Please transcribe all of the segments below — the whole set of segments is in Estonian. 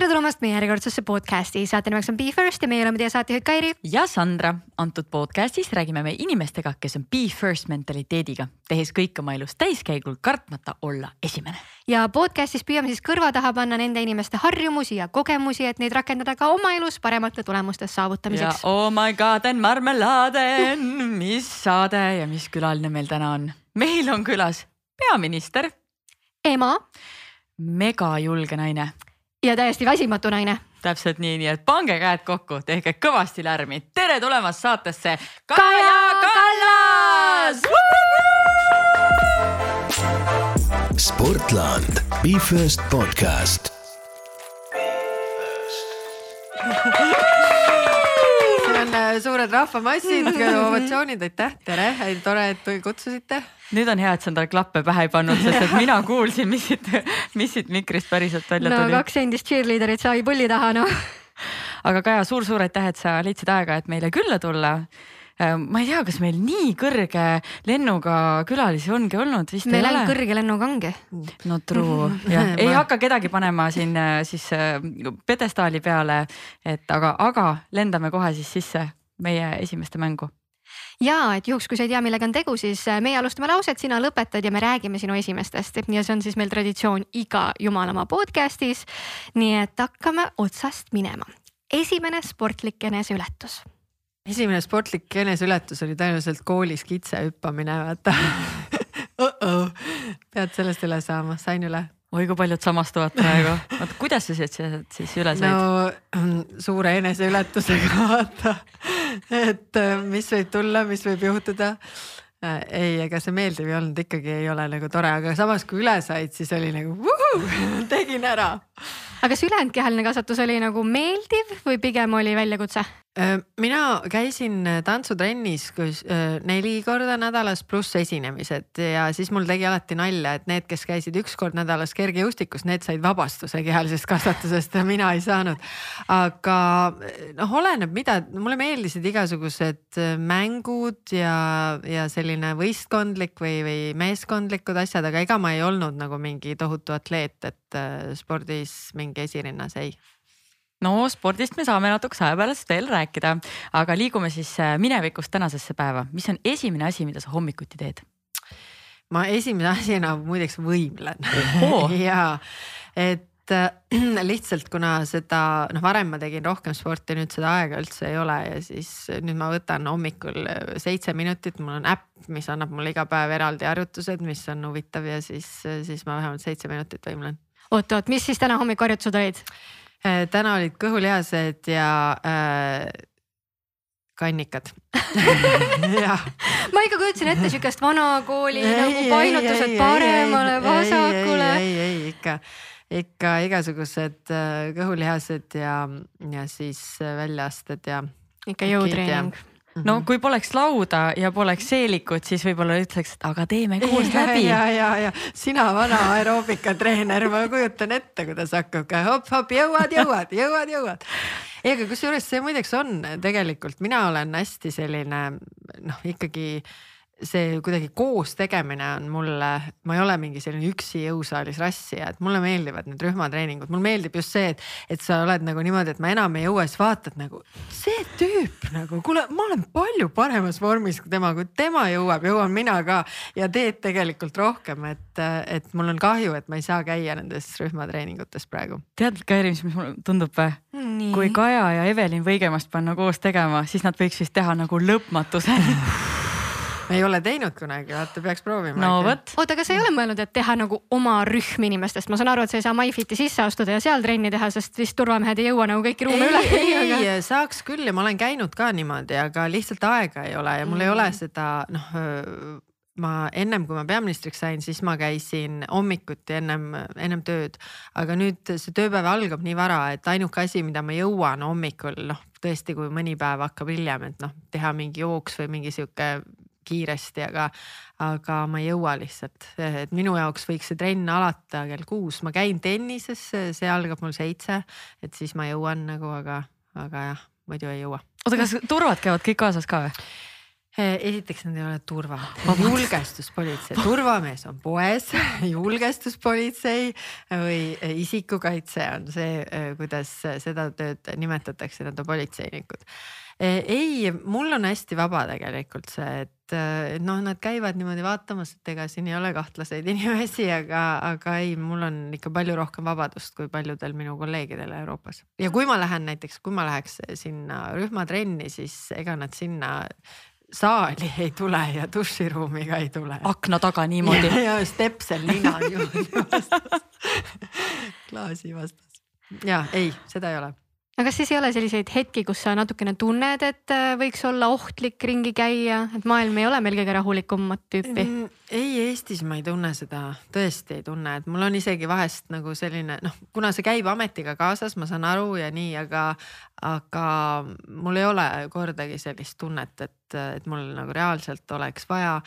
tere tulemast meie järjekordsesse podcasti, saate nimeks on Be First ja meie oleme teie saatejuht Kairi. ja Sandra, antud podcastis räägime me inimestega, kes on Be First mentaliteediga, tehes kõik oma elus täiskäigul, kartmata olla esimene. ja podcastis püüame siis kõrva taha panna nende inimeste harjumusi ja kogemusi, et neid rakendada ka oma elus paremate tulemuste saavutamiseks. oh my god and marmelaaden, mis saade ja mis külaline meil täna on? meil on külas peaminister. ema. megajulge naine ja täiesti väsimatu naine. täpselt nii, nii et pange käed kokku, tehke kõvasti lärmi. tere tulemast saatesse, Kaja Kallas. Sportland, Be First podcast. on äh, suured rahvamassid, ovatsioonid, aitäh, tere, tore, et kutsusite nüüd on hea, et sa endale klappe pähe ei pannud, sest et mina kuulsin, mis siit, mis siit mikrist päriselt välja no, tuli. kaks endist cheerleaderit sai pulli taha, noh. aga Kaja suur,, suur-suur aitäh, et sa leidsid aega, et meile külla tulla äh, ma ei tea, kas meil nii kõrge lennuga külalisi ongi olnud, vist meil ei ole. kõrge lennuga ongi. no true, jah, ei hakka kedagi panema siin äh, siis äh, pjedestaali peale, et aga, aga lendame kohe siis sisse meie esimeste mängu ja et juhuks, kui sa ei tea, millega on tegu, siis äh, meie alustame lauset, sina lõpetad ja me räägime sinu esimestest ja see on siis meil traditsioon iga jumalamaa podcast'is. nii et hakkame otsast minema. esimene sportlik eneseületus. esimene sportlik eneseületus oli tõenäoliselt koolis kitse hüppamine, vaata uh. -oh. pead sellest üle saama, sain üle oi kui paljud samastuvad praegu, oota kuidas sa sealt siis üle said? no suure eneseületusega vaata, et äh, mis võib tulla, mis võib juhtuda. Äh, ei, ega see meeldiv ei olnud, ikkagi ei ole nagu tore, aga samas kui üle said, siis oli nagu vuhu, tegin ära. aga kas ülejäänud kehaline kasvatus oli nagu meeldiv või pigem oli väljakutse? Äh, mina käisin äh, tantsutrennis kus äh, neli korda nädalas pluss esinemised ja siis mul tegi alati nalja, et need, kes käisid üks kord nädalas kergejõustikus, need said vabastuse kehalisest kasvatusest ja mina ei saanud. aga noh, oleneb, mida, mulle meeldisid igasugused mängud ja, ja selline võistkondlik või, või meeskondlikud asjad, aga ega ma ei olnud nagu mingi tohutu atleet, et spordis mingi esirinnas ei no spordist me saame natukese aja pärast veel rääkida, aga liigume siis äh, minevikust tänasesse päeva, mis on esimene asi, mida sa hommikuti teed? ma esimese asjana muideks võimlen ja et äh, lihtsalt kuna seda noh, varem ma tegin rohkem sporti, nüüd seda aega üldse ei ole ja siis nüüd ma võtan hommikul äh, seitse minutit, mul on äpp, mis annab mulle iga päev eraldi harjutused, mis on huvitav ja siis, siis ma vähemalt seitse minutit võimlen. oot-oot, mis siis täna hommikul harjutused olid? Äh, täna olid kõhulihased ja äh, kannikad ma ikka kujutasin ette siukest vanakooli nagu painutused paremale, vasakule. ei, ei, ei ikka, ikka igasugused äh, kõhulihased ja, ja siis äh, väljaasted ja. ikka jõutreening. No kui poleks lauda ja poleks seelikut, siis võib-olla ütleks, et aga teeme koos läbi. ja, ja, ja sina vana aeroobikatreener, ma kujutan ette, kuidas hakkab ka hopp-hopp, jõuad, jõuad, jõuad, jõuad. ei, aga kusjuures see muideks on tegelikult, mina olen hästi selline noh, ikkagi see kuidagi koos tegemine on mulle, ma ei ole mingi selline üksi jõusaalis rassija, et mulle meeldivad need rühmatreeningud, mulle meeldib just see, et, et sa oled nagu niimoodi, et ma enam ei jõua, siis vaatad nagu see tüüp nagu, kuule, ma olen palju paremas vormis kui tema, kui tema jõuab, jõuan mina ka ja teed tegelikult rohkem, et, et mul on kahju, et ma ei saa käia nendes rühmatreeningutes praegu. tead, Kairi, mis mulle tundub või? kui Kaja ja Evelin Võigemast panna koos tegema, siis nad võiks vist teha nagu lõpmatuseni ei ole teinud kunagi, vaata peaks proovima. no vot. oota, aga sa ei ole mõelnud, et teha nagu oma rühm inimestest, ma saan aru, et sa ei saa MyFiti sisse astuda ja seal trenni teha, sest vist turvamehed ei jõua nagu kõiki ruume üle. ei, ei aga... saaks küll ja ma olen käinud ka niimoodi, aga lihtsalt aega ei ole ja mul mm. ei ole mm. seda noh ma ennem kui ma peaministriks sain, siis ma käisin hommikuti ennem, ennem tööd. aga nüüd see tööpäev algab nii vara, et ainuke asi, mida ma jõuan hommikul, noh tõesti, kui mõni päev hakkab hiljem, et noh, teha mingi jooks või mingi sihuke kiiresti, aga, aga ma ei jõua lihtsalt, et minu jaoks võiks see trenn alata kell kuus, ma käin tennises, see algab mul seitse, et siis ma jõuan nagu, aga, aga jah, muidu ei jõua. oota, kas turvad käivad kõik kaasas ka või? esiteks nad ei ole turva, julgestuspolitsei, turvamees on poes, julgestuspolitsei või isikukaitse on see, kuidas seda tööd nimetatakse, nad on politseinikud. ei, mul on hästi vaba tegelikult see, et noh, nad käivad niimoodi vaatamas, et ega siin ei ole kahtlaseid inimesi, aga, aga ei, mul on ikka palju rohkem vabadust kui paljudel minu kolleegidel Euroopas. ja kui ma lähen näiteks, kui ma läheks sinna rühmatrenni, siis ega nad sinna saali ei tule ja duširuumi ka ei tule. akna taga niimoodi. ja, ja stepsel nina niimoodi vastas klaasi vastas. ja ei, seda ei ole aga kas siis ei ole selliseid hetki, kus sa natukene tunned, et äh, võiks olla ohtlik ringi käia, et maailm ei ole meil kõige rahulikumat tüüpi? Mm, ei, Eestis ma ei tunne seda, tõesti ei tunne, et mul on isegi vahest nagu selline noh, kuna see käib ametiga kaasas, ma saan aru ja nii, aga, aga mul ei ole kordagi sellist tunnet, et, et mul nagu reaalselt oleks vaja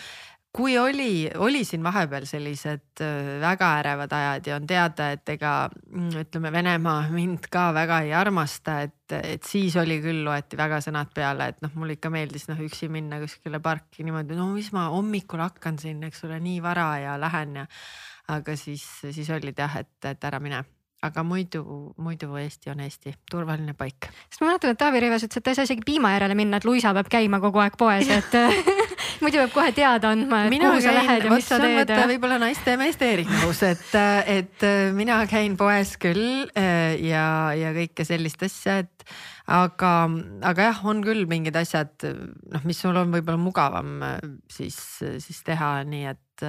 kui oli, oli siin vahepeal sellised äh, väga ärevad ajad ja on teada, et ega mm, ütleme, Venemaa mind ka väga ei armasta, et, et siis oli küll, loeti väga sõnad peale, et noh, mulle ikka meeldis noh üksi minna kuskile parki niimoodi, no mis ma hommikul hakkan siin, eks ole, nii vara ja lähen ja. aga siis, siis olid jah, et, et ära mine aga muidu, muidu Eesti on Eesti, turvaline paik. sest ma mäletan, et Taavi Rõivas ütles, et ei saa isegi piima järele minna, et Luisa peab käima kogu aeg poes, et muidu peab kohe teada andma, et mina kuhu sa lähed ja mis sa teed. võib-olla naiste ja meeste erinevus, et, et mina käin poes küll äh, ja, ja kõike sellist asja, et aga, aga jah, on küll mingid asjad, noh, mis sul on võib-olla mugavam äh, siis, siis teha, nii et,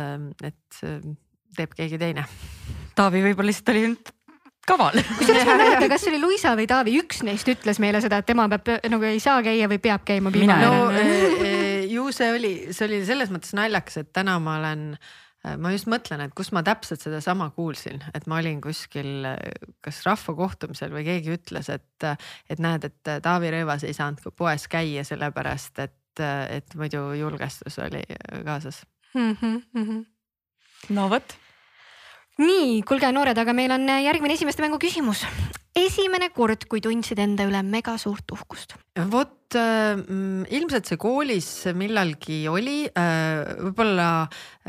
et teeb keegi teine. Taavi võib-olla lihtsalt oli kaval. kusjuures ma ei mäleta, kas see oli Luisa või Taavi, üks neist ütles meile seda, et tema peab nagu ei saa käia või peab käima piimal. no ju see oli, see oli selles mõttes naljakas, et täna ma olen ma just mõtlen, et kus ma täpselt sedasama kuulsin, et ma olin kuskil kas rahvakohtumisel või keegi ütles, et, et näed, et Taavi Rõivas ei saanud poes käia, sellepärast et, et muidu julgestus oli kaasas mm. -hmm. no vot nii, kuulge noored, aga meil on järgmine esimeste mängu küsimus. esimene kord, kui tundsid enda üle mega suurt uhkust? vot äh, ilmselt see koolis millalgi oli äh,, võib-olla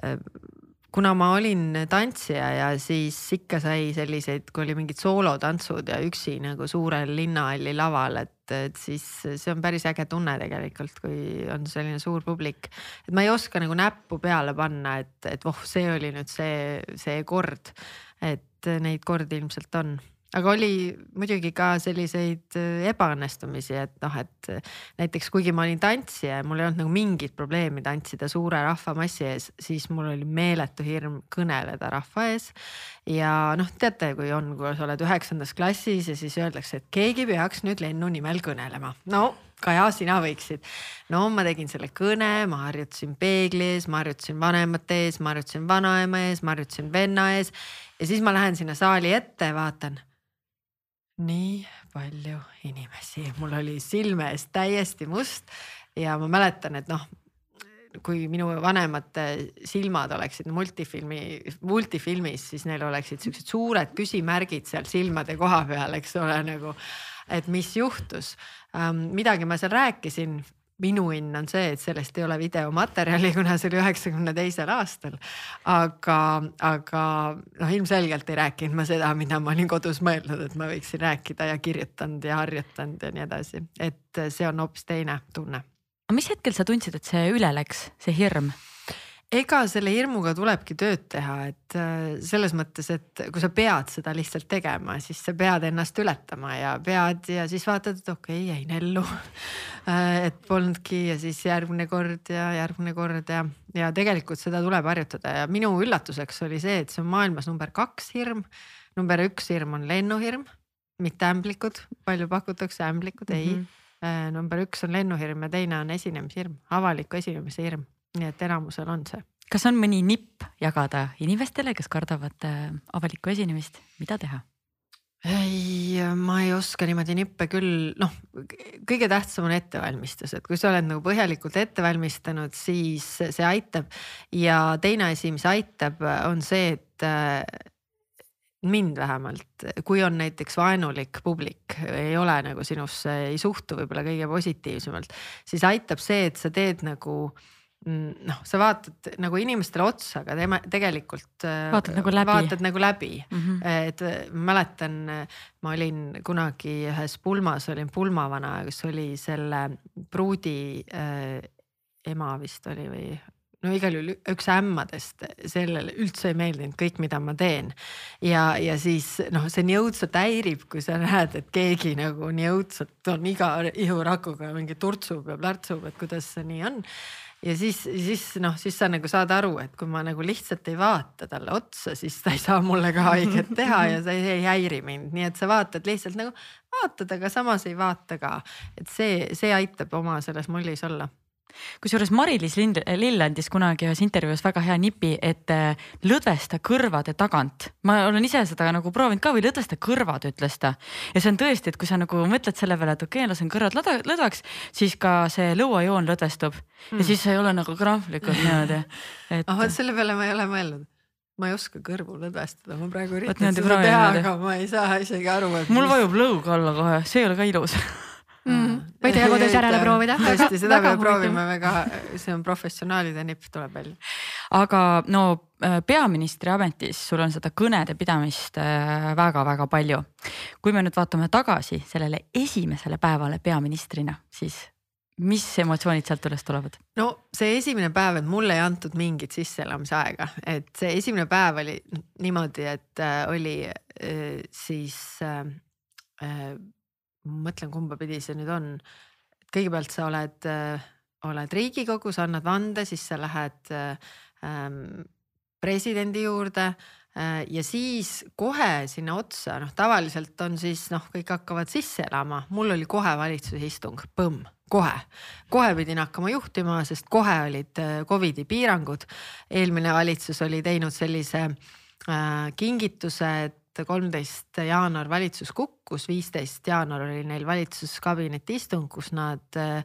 äh, kuna ma olin tantsija ja siis ikka sai selliseid, kui oli mingid soolotantsud ja üksi nagu suurel linnahalli laval, et, et siis see on päris äge tunne tegelikult, kui on selline suur publik. et ma ei oska nagu näppu peale panna, et, et voh, see oli nüüd see, see kord. et neid kordi ilmselt on aga oli muidugi ka selliseid äh, ebaõnnestumisi, et noh, et näiteks kuigi ma olin tantsija ja mul ei olnud nagu mingit probleemi tantsida suure rahvamassi ees, siis mul oli meeletu hirm kõneleda rahva ees. Ja noh, teate, kui on, kui sa oled üheksandas klassis ja siis öeldakse, et keegi peaks nüüd lennu nimel kõnelema, no Kaja, sina võiksid. no ma tegin selle kõne, ma harjutasin peegli ees, ma harjutasin vanemate ees, ma harjutasin vanaema ees, ma harjutasin venna ees. Ja siis ma lähen sinna saali ette vaatan nii palju inimesi, mul oli silme ees täiesti must ja ma mäletan, et noh, kui minu vanemate silmad oleksid multifilmi, multifilmis, siis neil oleksid siuksed suured küsimärgid seal silmade koha peal, eks ole, nagu, et mis juhtus. midagi ma seal rääkisin minu õnn on see, et sellest ei ole videomaterjali, kuna see oli üheksakümne teisel aastal. aga, aga noh, ilmselgelt ei rääkinud ma seda, mida ma olin kodus mõelnud, et ma võiksin rääkida ja kirjutanud ja harjutanud ja nii edasi, et see on hoopis teine tunne. Aga mis hetkel sa tundsid, et see üle läks, see hirm? ega selle hirmuga tulebki tööd teha, et äh, selles mõttes, et kui sa pead seda lihtsalt tegema, siis sa pead ennast ületama ja pead ja siis vaatad, et okei okay,, jäin ellu äh, et polnudki ja siis järgmine kord ja järgmine kord ja, ja tegelikult seda tuleb harjutada ja minu üllatuseks oli see, et see on maailmas number kaks hirm. number üks hirm on lennuhirm, mitte ämblikud, palju pakutakse ämblikud, ei mm. -hmm. Number üks on lennuhirm ja teine on esinemishirm, avaliku esinemise hirm nii et enamusel on see. kas on mõni nipp jagada inimestele, kes kardavad äh, avalikku esinemist, mida teha? ei, ma ei oska niimoodi nippe küll, noh, kõige tähtsam on ettevalmistus, et kui sa oled nagu põhjalikult ette valmistanud, siis see aitab. ja teine asi, mis aitab, on see, et äh, mind vähemalt, kui on näiteks vaenulik publik, ei ole nagu sinusse, ei suhtu võib-olla kõige positiivsemalt, siis aitab see, et sa teed nagu mm, noh, sa vaatad nagu inimestele otsa, aga tema tegelikult. vaatad nagu läbi. vaatad nagu läbi mm, -hmm. et ma mäletan, ma olin kunagi ühes pulmas, olin pulmavana, kus oli selle pruudi äh, ema vist oli või no igal juhul üks ämmadest sellele üldse ei meeldinud kõik, mida ma teen. ja, ja siis noh, see nii õudselt häirib, kui sa näed, et keegi nagu nii õudselt on iga ihurakuga mingi turtsub ja plärtsub, et kuidas see nii on ja siis, siis noh, siis sa nagu saad aru, et kui ma nagu lihtsalt ei vaata talle otsa, siis ta ei saa mulle ka haiget teha ja see ei häiri mind, nii et sa vaatad lihtsalt nagu vaatad, aga samas ei vaata ka. et see, see aitab oma selles mullis olla kusjuures Mari-Liis Lill andis kunagi ühes intervjuus väga hea nipi, et äh, lõdvesta kõrvade tagant. ma olen ise seda nagu proovinud ka või lõdvesta kõrvad, ütles ta. ja see on tõesti, et kui sa nagu mõtled selle peale, et okei okay,, lasen kõrvad lõdva, lõdvaks, siis ka see lõuajoon lõdvestub mm. ja siis sa ei ole nagu krahvlikult niimoodi et.... ah vot selle peale ma ei ole mõelnud ma ei oska kõrvu lõdvestada, ma praegu üritan seda teha, aga ma ei saa isegi aru, et. mul vajub lõug alla kohe, see ei ole ka ilus mm.. võite ka kodus järele proovida. tõesti, seda me proovime väga, see on professionaalide nipp, tuleb välja. aga no äh, peaministri ametis sul on seda kõnede pidamist väga-väga äh, palju. kui me nüüd vaatame tagasi sellele esimesele päevale peaministrina, siis mis emotsioonid sealt üles tulevad? no see esimene päev, et mulle ei antud mingit sisseelamise aega, et see esimene päev oli niimoodi, et äh, oli siis äh, mõtlen, kumba pidi see nüüd on. kõigepealt sa oled, äh, oled riigikogus, annad vande, siis sa lähed äh, ähm, presidendi juurde äh, ja siis kohe sinna otsa, noh, tavaliselt on siis noh, kõik hakkavad sisse elama, mul oli kohe valitsuse istung, põmm, kohe, kohe pidin hakkama juhtima, sest kohe olid Covidi piirangud. eelmine valitsus oli teinud sellise äh, kingituse, et et kolmteist jaanuar valitsus kukkus, viisteist jaanuar oli neil valitsuskabineti istung, kus nad äh,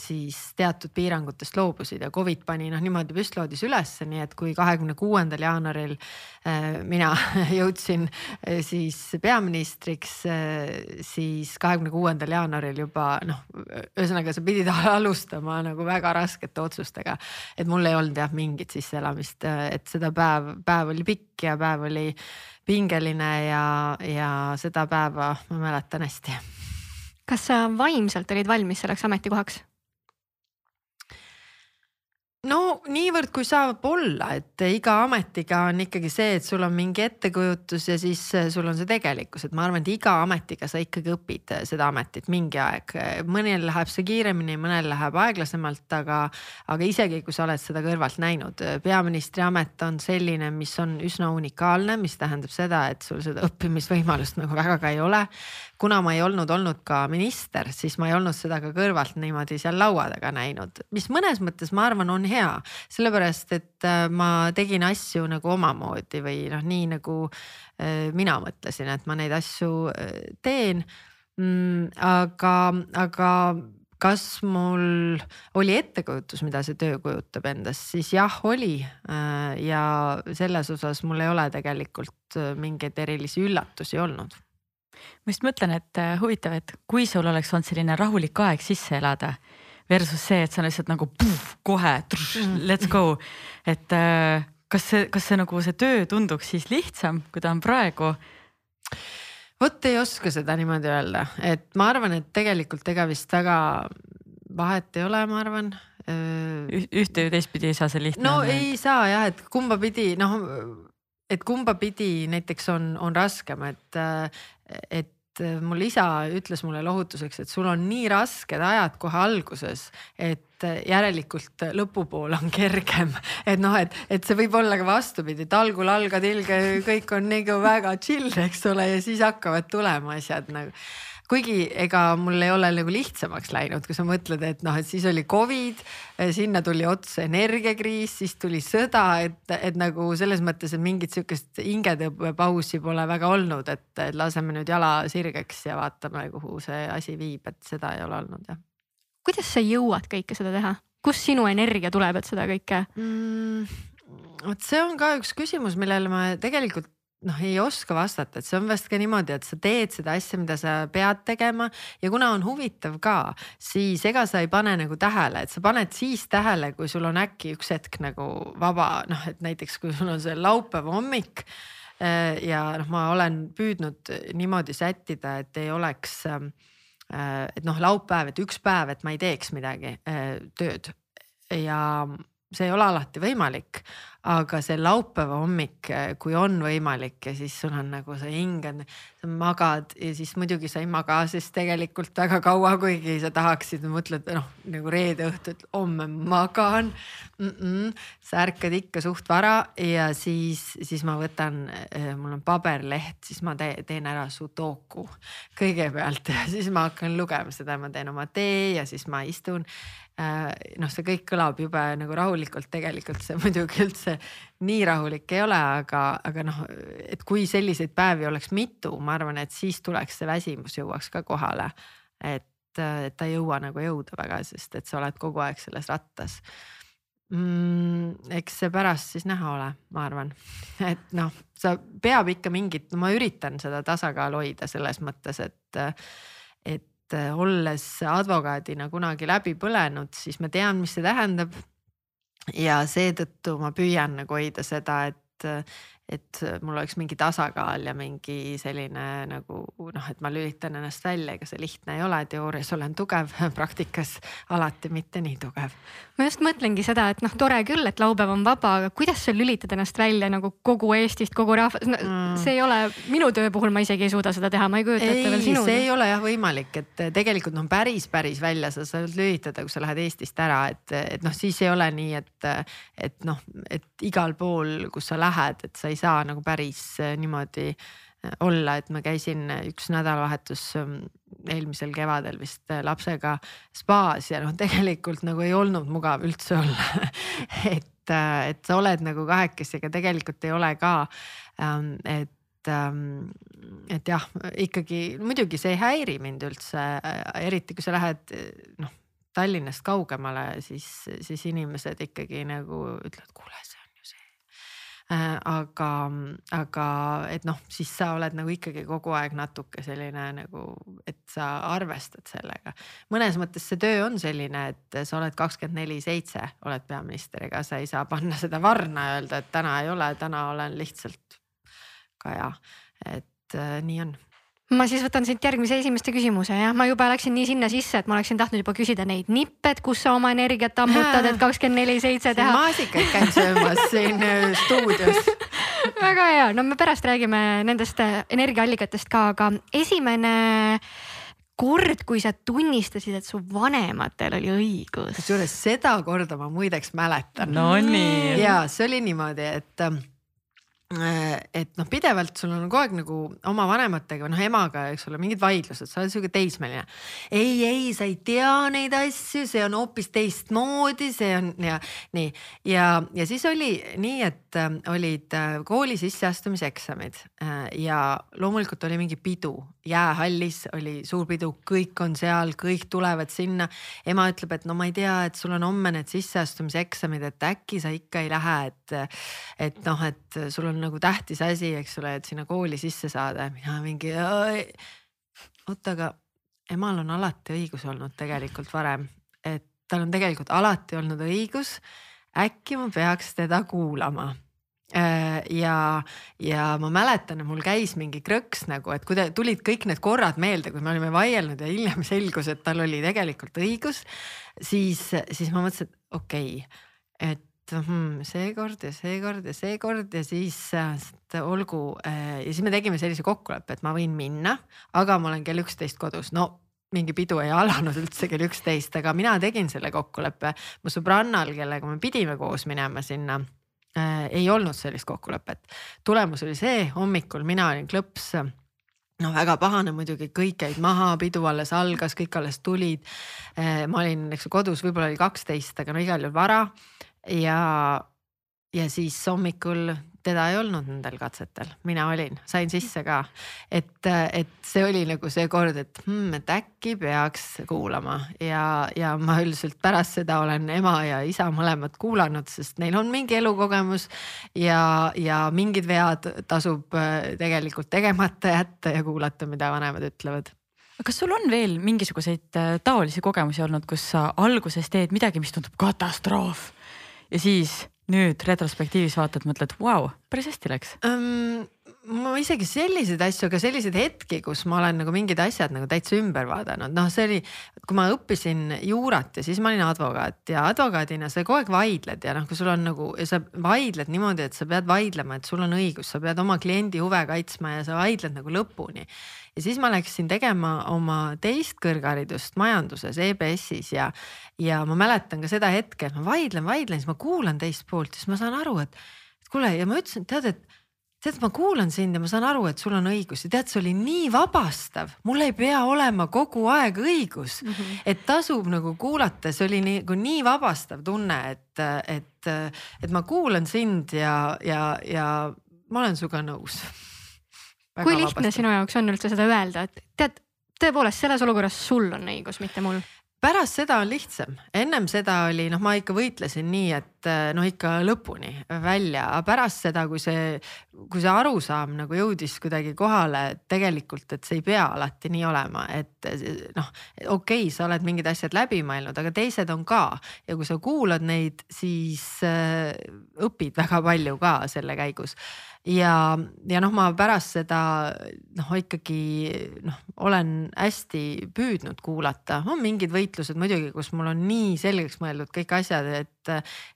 siis teatud piirangutest loobusid ja Covid pani noh niimoodi püstloodis ülesse, nii et kui kahekümne kuuendal jaanuaril äh, mina jõudsin äh, siis peaministriks, siis kahekümne kuuendal jaanuaril juba noh, ühesõnaga sa pidid alustama nagu väga raskete otsustega. et mul ei olnud jah mingit sisseelamist, et seda päev, päev oli pikk ja päev oli pingeline ja, ja seda päeva ma mäletan hästi. kas sa vaimselt olid valmis selleks ametikohaks? No niivõrd, kui saab olla, et iga ametiga on ikkagi see, et sul on mingi ettekujutus ja siis äh, sul on see tegelikkus, et ma arvan, et iga ametiga sa ikkagi õpid äh, seda ametit mingi aeg. mõnel läheb see kiiremini, mõnel läheb aeglasemalt, aga, aga isegi kui sa oled seda kõrvalt näinud, peaministri amet on selline, mis on üsna unikaalne, mis tähendab seda, et sul seda õppimisvõimalust nagu väga ka ei ole kuna ma ei olnud olnud ka minister, siis ma ei olnud seda ka kõrvalt niimoodi seal laua taga näinud, mis mõnes mõttes ma arvan, on hea, sellepärast et äh, ma tegin asju nagu omamoodi või noh, nii nagu äh, mina mõtlesin, et ma neid asju äh, teen mm,. aga, aga kas mul oli ettekujutus, mida see töö kujutab endast, siis jah, oli. ja selles osas mul ei ole tegelikult mingeid erilisi üllatusi olnud ma just mõtlen, et äh, huvitav, et kui sul oleks olnud selline rahulik aeg sisse elada versus see, et sa lihtsalt nagu puh, kohe trush, let's go. et äh, kas see, kas see nagu see töö tunduks siis lihtsam, kui ta on praegu? vot ei oska seda niimoodi öelda, et ma arvan, et tegelikult ega vist väga vahet ei ole, ma arvan ühte või teistpidi ei saa see lihtne. no ei saa jah, et kumba pidi noh, et kumba pidi näiteks on, on raskem, et, et mul isa ütles mulle lohutuseks, et sul on nii rasked ajad kohe alguses, et järelikult lõpupoole on kergem. et noh, et, et see võib olla ka vastupidi, et algul algad ilge, kõik on nagu väga chill, eks ole, ja siis hakkavad tulema asjad nagu kuigi ega mul ei ole nagu lihtsamaks läinud, kui sa mõtled, et noh, et siis oli Covid, sinna tuli otsa energiakriis, siis tuli sõda, et, et nagu selles mõttes, et mingit sihukest hingetõmbepausi pole väga olnud, et, et laseme nüüd jala sirgeks ja vaatame, kuhu see asi viib, et seda ei ole olnud jah. kuidas sa jõuad kõike seda teha, kust sinu energia tuleb, et seda kõike mm,? vot see on ka üks küsimus, millele ma tegelikult noh, ei oska vastata, et see on vast ka niimoodi, et sa teed seda asja, mida sa pead tegema. Ja kuna on huvitav ka, siis ega sa ei pane nagu tähele, et sa paned siis tähele, kui sul on äkki üks hetk nagu vaba, noh, et näiteks kui sul on see laupäeva hommik äh, ja noh, ma olen püüdnud niimoodi sättida, et ei oleks äh, et noh, laupäev, et üks päev, et ma ei teeks midagi äh, tööd. Ja see ei ole alati võimalik, aga see laupäeva hommik, kui on võimalik ja siis sul on nagu sa hingad, sa magad ja siis muidugi sa ei maga siis tegelikult väga kaua, kuigi sa tahaksid, mõtled noh nagu reede õhtu, et homme magan mm. -mm, sa ärkad ikka suht vara ja siis, siis ma võtan, mul on paberleht, siis ma te, teen ära sudoku kõigepealt ja siis ma hakkan lugema seda, ma teen oma tee ja siis ma istun noh, see kõik kõlab jube nagu rahulikult, tegelikult see muidugi üldse nii rahulik ei ole, aga, aga noh, et kui selliseid päevi oleks mitu, ma arvan, et siis tuleks see väsimus jõuaks ka kohale. et, et ta ei jõua nagu jõuda väga, sest et sa oled kogu aeg selles rattas mm,. eks see pärast siis näha ole, ma arvan, et noh, sa peab ikka mingit, no ma üritan seda tasakaalu hoida selles mõttes, et, et et äh, olles advokaadina kunagi läbi põlenud, siis ma tean, mis see tähendab. ja seetõttu ma püüan nagu hoida seda, et, et mul oleks mingi tasakaal ja mingi selline nagu noh, et ma lülitan ennast välja, ega see lihtne ei ole, teoorias olen tugev, praktikas alati mitte nii tugev. ma just mõtlengi seda, et noh, tore küll, et laupäev on vaba, aga kuidas sa lülitad ennast välja nagu kogu Eestist, kogu rahvast no, mm., see ei ole minu töö puhul, ma isegi ei suuda seda teha, ma ei kujuta ette veel sinu. see ei ole jah võimalik, et tegelikult noh, päris, päris välja sa saad lülitada, kui sa lähed Eestist ära, et, et noh, siis ei ole nii, et, et noh, et igal pool, kus sa lähed, et sa ei saa nagu päris äh, niimoodi äh, olla, et ma käisin üks nädalavahetus ähm, eelmisel kevadel vist äh, lapsega spaas ja noh, tegelikult nagu ei olnud mugav üldse olla et, et sa oled nagu kahekesi, aga tegelikult ei ole ka. Ähm, et ähm, et jah, ikkagi muidugi see ei häiri mind üldse, eriti kui sa lähed noh, Tallinnast kaugemale, siis, siis inimesed ikkagi nagu ütlevad, kuule, see Äh, aga, aga et noh, siis sa oled nagu ikkagi kogu aeg natuke selline nagu, et sa arvestad sellega. mõnes mõttes see töö on selline, et sa oled kakskümmend neli seitse, oled peaminister, ega sa ei saa panna seda varna ja öelda, et täna ei ole, täna olen lihtsalt Kaja, et äh, nii on ma siis võtan siit järgmise esimeste küsimuse jah, ma juba läksin nii sinna sisse, et ma oleksin tahtnud juba küsida neid nippe, et kus sa oma energiat ammutad, et kakskümmend neli seitse teha. maasikaid käin söömas siin äh, stuudios väga hea, no me pärast räägime nendest äh, energiaallikatest ka, aga esimene kord, kui sa tunnistasid, et su vanematel oli õigus. kusjuures seda korda ma muideks mäletan. Nonii. ja see oli niimoodi, et ähm, Äh, et noh, pidevalt sul on kogu aeg nagu oma vanematega, noh emaga, eks ole, mingid vaidlused, sa oled sihuke teismeline. ei, ei, sa ei tea neid asju, see on hoopis teistmoodi, see on ja nii ja, ja siis oli nii, et äh, olid äh, kooli sisseastumiseksamid äh, ja loomulikult oli mingi pidu, jäähallis oli suur pidu, kõik on seal, kõik tulevad sinna. ema ütleb, et no ma ei tea, et sul on homme need sisseastumiseksamid, et äkki sa ikka ei lähe, et, et noh, et sul on nagu tähtis asi, eks ole, et sinna kooli sisse saada mina mingi. oota, aga emal on alati õigus olnud tegelikult varem, et tal on tegelikult alati olnud õigus. Äkki ma peaks teda kuulama. Äh, ja, ja ma mäletan, et mul käis mingi krõks nagu, et kui te tulid kõik need korrad meelde, kui me olime vaielnud ja hiljem selgus, et tal oli tegelikult õigus, siis, siis ma mõtlesin, et okei okay,, et hmm, seekord ja seekord ja seekord ja siis olgu äh, ja siis me tegime sellise kokkuleppe, et ma võin minna, aga ma olen kell üksteist kodus, no mingi pidu ei alanud üldse kell üksteist, aga mina tegin selle kokkuleppe. mu sõbrannal, kellega me pidime koos minema sinna äh,, ei olnud sellist kokkulepet. tulemus oli see, hommikul mina olin klõps no väga pahane muidugi, kõik jäid maha, pidu alles algas, kõik alles tulid. Äh, ma olin, eks ju, kodus võib-olla oli kaksteist, aga no igal juhul vara ja, ja siis hommikul teda ei olnud nendel katsetel, mina olin, sain sisse ka. et, et see oli nagu see kord, et hmm, et äkki peaks kuulama ja, ja ma üldiselt pärast seda olen ema ja isa mõlemad kuulanud, sest neil on mingi elukogemus. ja, ja mingid vead tasub äh, tegelikult tegemata jätta ja kuulata, mida vanemad ütlevad kas sul on veel mingisuguseid äh, taolisi kogemusi olnud, kus sa alguses teed midagi, mis tundub katastroof ja siis nüüd retrospektiivis vaatad, mõtled, vau, päris hästi läks um,? Ma isegi selliseid asju, aga selliseid hetki, kus ma olen nagu mingid asjad nagu täitsa ümber vaadanud, noh, see oli, kui ma õppisin juurat ja siis ma olin advokaat ja advokaadina sa kogu aeg vaidled ja noh, kui sul on nagu ja sa vaidled niimoodi, et sa pead vaidlema, et sul on õigus, sa pead oma kliendi huve kaitsma ja sa vaidled nagu lõpuni. Ja siis ma läksin tegema oma teist kõrgharidust majanduses EBS-is ja, ja ma mäletan ka seda hetke, et ma vaidlen, vaidlen, siis ma kuulan teist poolt, siis ma saan aru, et, et kuule ja ma ütlesin, tead, et tead, ma kuulan sind ja ma saan aru, et sul on õigus ja tead, see oli nii vabastav, mul ei pea olema kogu aeg õigus mm, -hmm. et tasub nagu kuulata, see oli nagu nii vabastav tunne, et, et, et ma kuulan sind ja, ja, ja ma olen sinuga nõus kui lihtne vabasti. sinu jaoks on üldse seda öelda, et tead, tõepoolest selles olukorras sul on õigus, mitte mul? Pärast seda on lihtsam, ennem seda oli noh, ma ikka võitlesin nii, et noh, ikka lõpuni välja, aga pärast seda, kui see, kui see arusaam nagu jõudis kuidagi kohale, et tegelikult, et see ei pea alati nii olema, et noh, okei okay,, sa oled mingid asjad läbi mõelnud, aga teised on ka. Ja kui sa kuulad neid, siis äh, õpid väga palju ka selle käigus ja, ja noh, ma pärast seda noh, ikkagi noh, olen hästi püüdnud kuulata, on mingid võitlused muidugi, kus mul on nii selgeks mõeldud kõik asjad, et,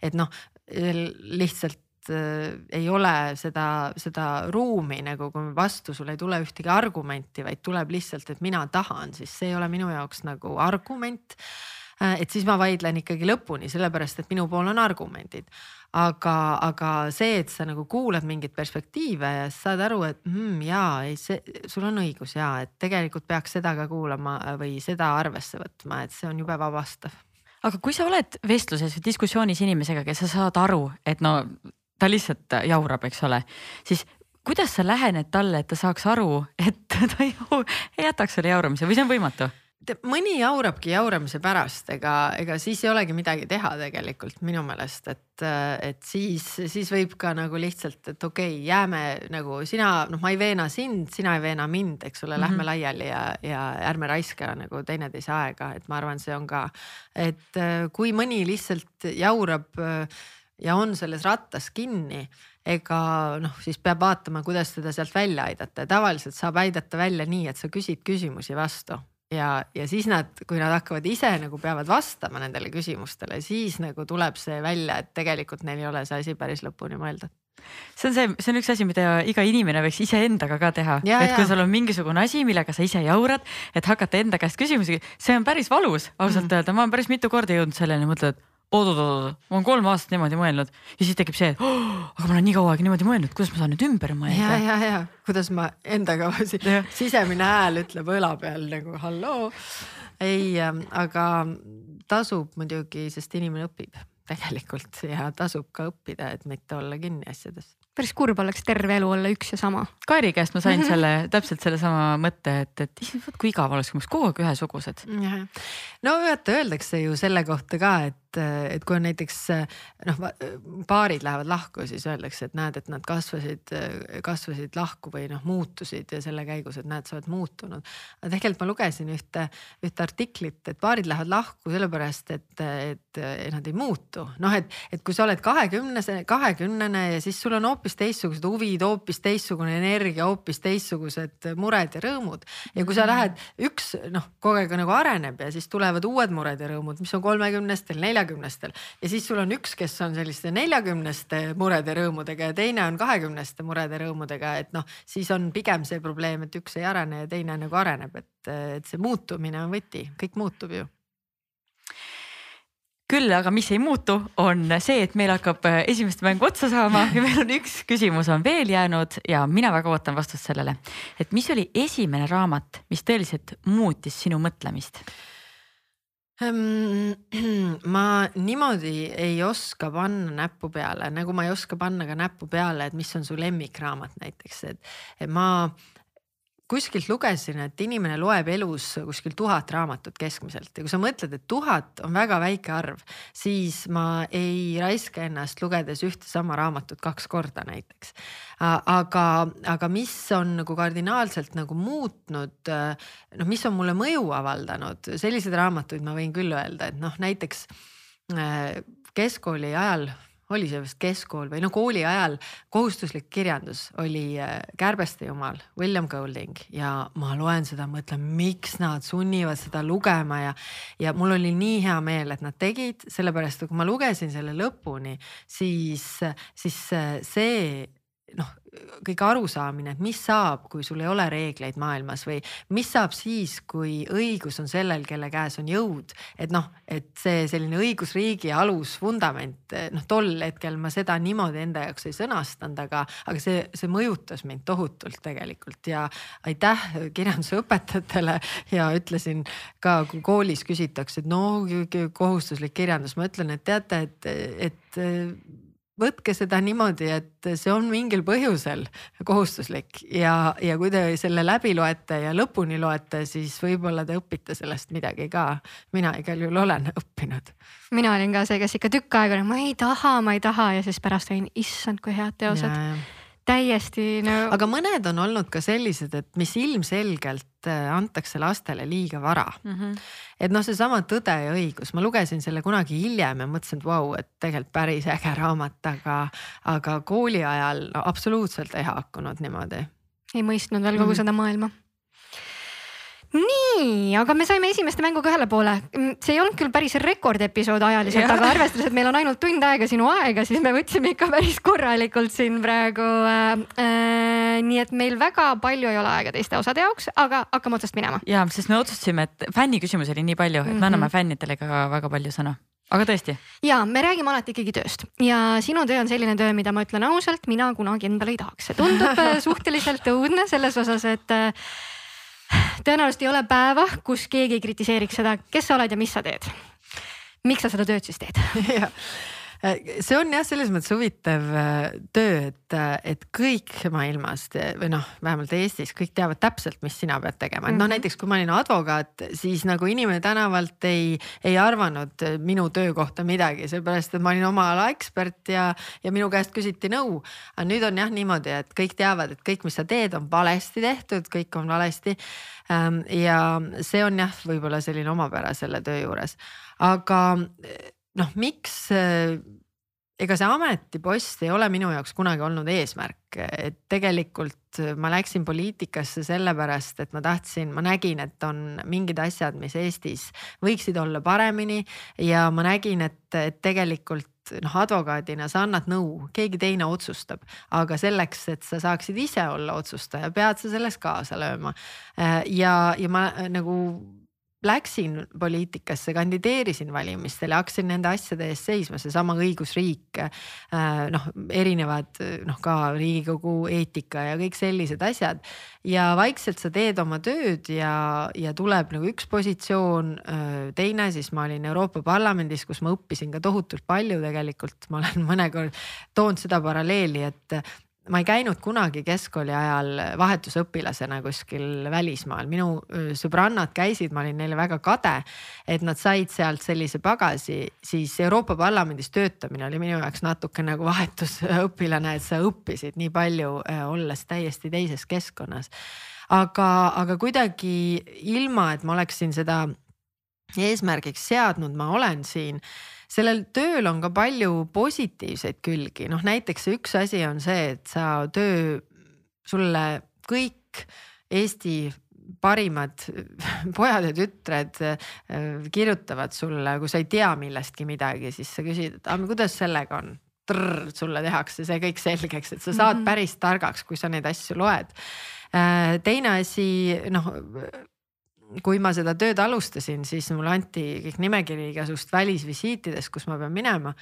et noh, lihtsalt äh, ei ole seda, seda ruumi nagu, kui vastu sul ei tule ühtegi argumenti, vaid tuleb lihtsalt, et mina tahan, siis see ei ole minu jaoks nagu argument. Äh, et siis ma vaidlen ikkagi lõpuni, sellepärast et minu pool on argumendid aga, aga see, et sa nagu kuulad mingeid perspektiive ja saad aru, et mm, jaa, ei see, sul on õigus ja et tegelikult peaks seda ka kuulama või seda arvesse võtma, et see on jube vabastav. aga kui sa oled vestluses või diskussioonis inimesega, kes sa saad aru, et no ta lihtsalt jaurab, eks ole, siis kuidas sa lähened talle, et ta saaks aru, et ta ei jätaks selle jauramise või see on võimatu? Mõni jaurabki jauramise pärast, ega, ega siis ei olegi midagi teha tegelikult minu meelest, et, et siis, siis võib ka nagu lihtsalt, et okei okay,, jääme nagu sina, noh, ma ei veena sind, sina ei veena mind, eks ole mm, -hmm. lähme laiali ja, ja ärme raiska nagu teineteise aega, et ma arvan, see on ka, et kui mõni lihtsalt jaurab ja on selles rattas kinni ega noh, siis peab vaatama, kuidas teda sealt välja aidata. Ja tavaliselt saab aidata välja nii, et sa küsid küsimusi vastu ja, ja siis nad, kui nad hakkavad ise nagu peavad vastama nendele küsimustele, siis nagu tuleb see välja, et tegelikult neil ei ole see asi päris lõpuni mõeldud see on see, see on üks asi, mida iga inimene võiks iseendaga ka teha, et kui sul on mingisugune asi, millega sa ise jaurad, et hakata enda käest küsimusi, see on päris valus ausalt mm. öelda, ma olen päris mitu korda jõudnud selleni, mõtled oot-oot-oot, ma olen kolm aastat niimoodi mõelnud ja siis tekib see, et oh, aga ma olen nii kaua aega niimoodi mõelnud, kuidas ma saan nüüd ümber mõelda. ja, ja, ja kuidas ma endaga sisemine hääl ütleb õla peal nagu halloo. ei, ähm, aga tasub muidugi, sest inimene õpib tegelikult ja tasub ka õppida, et mitte olla kinni asjades päris kurb oleks terve elu olla üks ja sama. Kairi käest ma sain selle täpselt sellesama mõtte, et, et issand, vot kui igav oleks, kui me oleks kogu aeg ühesugused. no vaata, öeldakse ju selle kohta ka, et et, et kui on näiteks noh, paarid lähevad lahku, siis öeldakse, et näed, et nad kasvasid, kasvasid lahku või noh, muutusid ja selle käigus, et näed, sa oled muutunud. aga tegelikult ma lugesin ühte, ühte artiklit, et paarid lähevad lahku sellepärast, et, et, nad ei muutu. noh, et, et kui sa oled kahekümnese, kahekümnene ja siis sul on hoopis teistsugused huvid, hoopis teistsugune energia, hoopis teistsugused mured ja rõõmud. ja kui sa lähed, üks noh, kogu aeg nagu areneb ja siis tulevad uued mured ja rõõmud, mis on kolmekümnestel, neljakümnestel neljakümnestel ja siis sul on üks, kes on selliste neljakümneste murede rõõmudega ja teine on kahekümneste murede rõõmudega, et noh, siis on pigem see probleem, et üks ei arene ja teine nagu areneb, et, et see muutumine on võti, kõik muutub ju küll aga, mis ei muutu, on see, et meil hakkab äh, esimest mängu otsa saama ja meil on üks küsimus on veel jäänud ja mina väga ootan vastust sellele. et mis oli esimene raamat, mis tõeliselt muutis sinu mõtlemist? Ehm, ma niimoodi ei oska panna näppu peale, nagu ma ei oska panna ka näppu peale, et mis on su lemmikraamat näiteks, et, ma kuskilt lugesin, et inimene loeb elus kuskil tuhat raamatut keskmiselt ja kui sa mõtled, et tuhat on väga väike arv, siis ma ei raiska ennast lugedes ühte sama raamatut kaks korda näiteks. aga, aga mis on nagu kardinaalselt nagu muutnud, noh, mis on mulle mõju avaldanud, selliseid raamatuid ma võin küll öelda, et noh, näiteks äh, keskkooli ajal oli see vist keskkool või no kooli ajal kohustuslik kirjandus oli äh, Kärbeste jumal, William Golding. Ja ma loen seda, mõtlen, miks nad sunnivad seda lugema ja, ja mul oli nii hea meel, et nad tegid, sellepärast et kui ma lugesin selle lõpuni, siis, siis äh, see noh, kõik arusaamine, et mis saab, kui sul ei ole reegleid maailmas või mis saab siis, kui õigus on sellel, kelle käes on jõud. et noh, et see selline õigusriigi alusvundament, noh tol hetkel ma seda niimoodi enda jaoks ei sõnastanud, aga, aga see, see mõjutas mind tohutult tegelikult ja aitäh kirjandusõpetajatele ja ütlesin ka, kui koolis küsitakse, et no kohustuslik kirjandus, ma ütlen, et teate, et, et võtke seda niimoodi, et see on mingil põhjusel kohustuslik ja, ja kui te selle läbi loete ja lõpuni loete, siis võib-olla te õpite sellest midagi ka. mina igal juhul olen õppinud. mina olin ka see, kes ikka tükk aega, ma ei taha, ma ei taha ja siis pärast olin, issand, kui head teosed täiesti no. aga mõned on olnud ka sellised, et mis ilmselgelt äh, antakse lastele liiga vara mm. -hmm. et noh, seesama Tõde ja õigus, ma lugesin selle kunagi hiljem ja mõtlesin, et vau et tegelikult päris äge raamat, aga, aga kooli ajal no, absoluutselt ei haakunud niimoodi. ei mõistnud veel kogu mm -hmm. seda maailma nii, aga me saime esimeste mänguga ühele poole. Mm, see ei olnud küll päris rekordepisood ajaliselt, aga arvestades, et meil on ainult tund aega sinu aega, siis me võtsime ikka päris korralikult siin praegu äh,. Äh, nii et meil väga palju ei ole aega teiste osade jaoks, aga hakkame otsast minema. ja, sest me otsustasime, et fänniküsimusi oli nii palju, et me mm -hmm. anname fännidele ka väga palju sõna aga tõesti? ja me räägime alati ikkagi tööst ja sinu töö on selline töö, mida ma ütlen ausalt, mina kunagi endale ei tahaks, see tundub äh, suhteliselt õudne selles osas, et äh, tõenäoliselt ei ole päeva, kus keegi ei kritiseeriks seda, kes sa oled ja mis sa teed. miks sa seda tööd siis teed? see on jah, selles mõttes huvitav äh, töö, et, äh, et kõik maailmas või noh, vähemalt Eestis kõik teavad täpselt, mis sina pead tegema, et noh, mhm. näiteks kui ma olin advokaat, siis nagu inimene tänavalt ei, ei arvanud minu töö kohta midagi, seepärast et ma olin oma ala ekspert ja, ja minu käest küsiti nõu. aga nüüd on jah niimoodi, et kõik teavad, et kõik, mis sa teed, on valesti tehtud, kõik on valesti. Ähm, ja see on jah, võib-olla selline omapära selle töö juures, aga noh, miks ega see ametipost ei ole minu jaoks kunagi olnud eesmärk, et tegelikult ma läksin poliitikasse sellepärast, et ma tahtsin, ma nägin, et on mingid asjad, mis Eestis võiksid olla paremini. Ja ma nägin, et, et tegelikult noh, advokaadina sa annad nõu, keegi teine otsustab, aga selleks, et sa saaksid ise olla otsustaja, pead sa selles kaasa lööma. ja, ja ma nagu läksin poliitikasse, kandideerisin valimistel ja hakkasin nende asjade eest seisma, seesama õigusriik. Äh, noh, erinevad noh, ka riigikogu eetika ja kõik sellised asjad. ja vaikselt sa teed oma tööd ja, ja tuleb nagu üks positsioon, äh, teine, siis ma olin Euroopa Parlamendis, kus ma õppisin ka tohutult palju tegelikult, ma olen mõnekord toonud seda paralleeli, et ma ei käinud kunagi keskkooli ajal vahetusõpilasena kuskil välismaal, minu sõbrannad käisid, ma olin neile väga kade, et nad said sealt sellise pagasi, siis Euroopa Parlamendis töötamine oli minu jaoks natuke nagu vahetusõpilane, et sa õppisid nii palju, olles täiesti teises keskkonnas. aga, aga kuidagi ilma, et ma oleksin seda eesmärgiks seadnud, ma olen siin sellel tööl on ka palju positiivseid külgi, noh näiteks üks asi on see, et sa töö, sulle kõik Eesti parimad pojad ja tütred äh, kirjutavad sulle, kui sa ei tea millestki midagi, siis sa küsid, et aga kuidas sellega on trrr, sulle tehakse see kõik selgeks, et sa saad mhm. päris targaks, kui sa neid asju loed. Äh, teine asi, noh kui ma seda tööd alustasin, siis mulle anti kõik nimekiri igasugust välisvisiitidest, kus ma pean minema.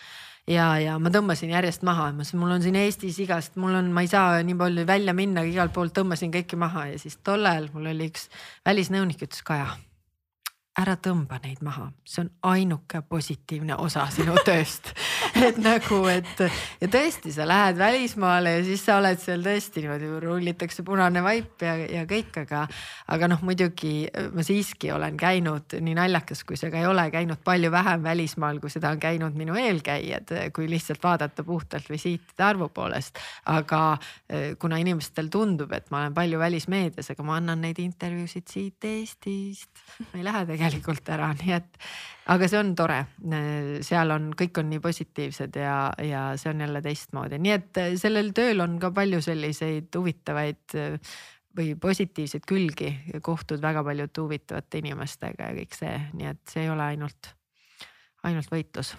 ja, ja ma tõmbasin järjest maha, ma ütlesin, mul on siin Eestis igast, mul on, ma ei saa nii palju välja minna, igalt poolt tõmbasin kõike maha ja siis tol ajal mul oli üks välisnõunik ütles, Kaja. Ära tõmba neid maha, see on ainuke positiivne osa sinu tööst. et nagu, et ja tõesti, sa lähed välismaale ja siis sa oled seal tõesti niimoodi, rullitakse punane vaip ja, ja kõik, aga, aga noh, muidugi ma siiski olen käinud, nii naljakas kui see ka ei ole, käinud palju vähem välismaal, kui seda on käinud minu eelkäijad, kui lihtsalt vaadata puhtalt visiitide arvu poolest. aga eh, kuna inimestel tundub, et ma olen palju välismeedias, aga ma annan neid intervjuusid siit Eestist, ma ei lähe tegelikult tegelikult ära, nii et aga see on tore, seal on, kõik on nii positiivsed ja, ja see on jälle teistmoodi, nii et sellel tööl on ka palju selliseid huvitavaid või positiivseid külgi, kohtud väga paljude huvitavate inimestega ja kõik see, nii et see ei ole ainult, ainult võitlus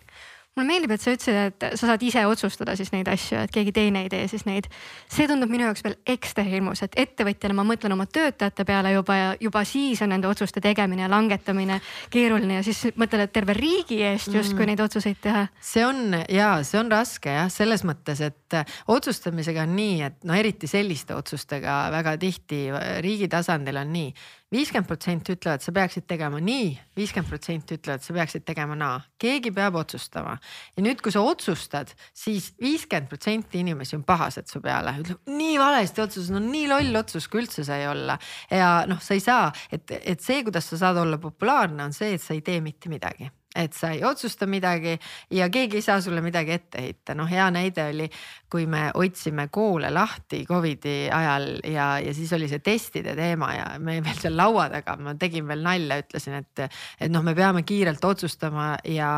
mulle meeldib, et sa ütlesid, et sa saad ise otsustada siis neid asju, et keegi teine ei tee siis neid. see tundub minu jaoks veel ekstra hirmus, et ettevõtjana ma mõtlen oma töötajate peale juba ja juba siis on nende otsuste tegemine ja langetamine keeruline ja siis mõtled, et terve riigi eest justkui mm. neid otsuseid teha. see on ja see on raske jah, selles mõttes, et otsustamisega on nii, et no eriti selliste otsustega väga tihti riigi tasandil on nii viiskümmend protsenti ütlevad, sa peaksid tegema nii, viiskümmend protsenti ütlevad, sa peaksid tegema naa. keegi peab otsustama ja nüüd, kui sa otsustad siis, siis viiskümmend protsenti inimesi on pahased su peale, ütleb nii valesti otsus, no nii loll otsus, kui üldse sai olla. ja noh, sa ei saa, et, et see, kuidas sa saad olla populaarne, on see, et sa ei tee mitte midagi et sa ei otsusta midagi ja keegi ei saa sulle midagi ette heita. noh, hea näide oli, kui me hoidsime koole lahti Covidi ajal ja, ja siis oli see testide teema ja me veel seal laua taga, ma tegin veel nalja, ütlesin, et, et noh, me peame kiirelt otsustama ja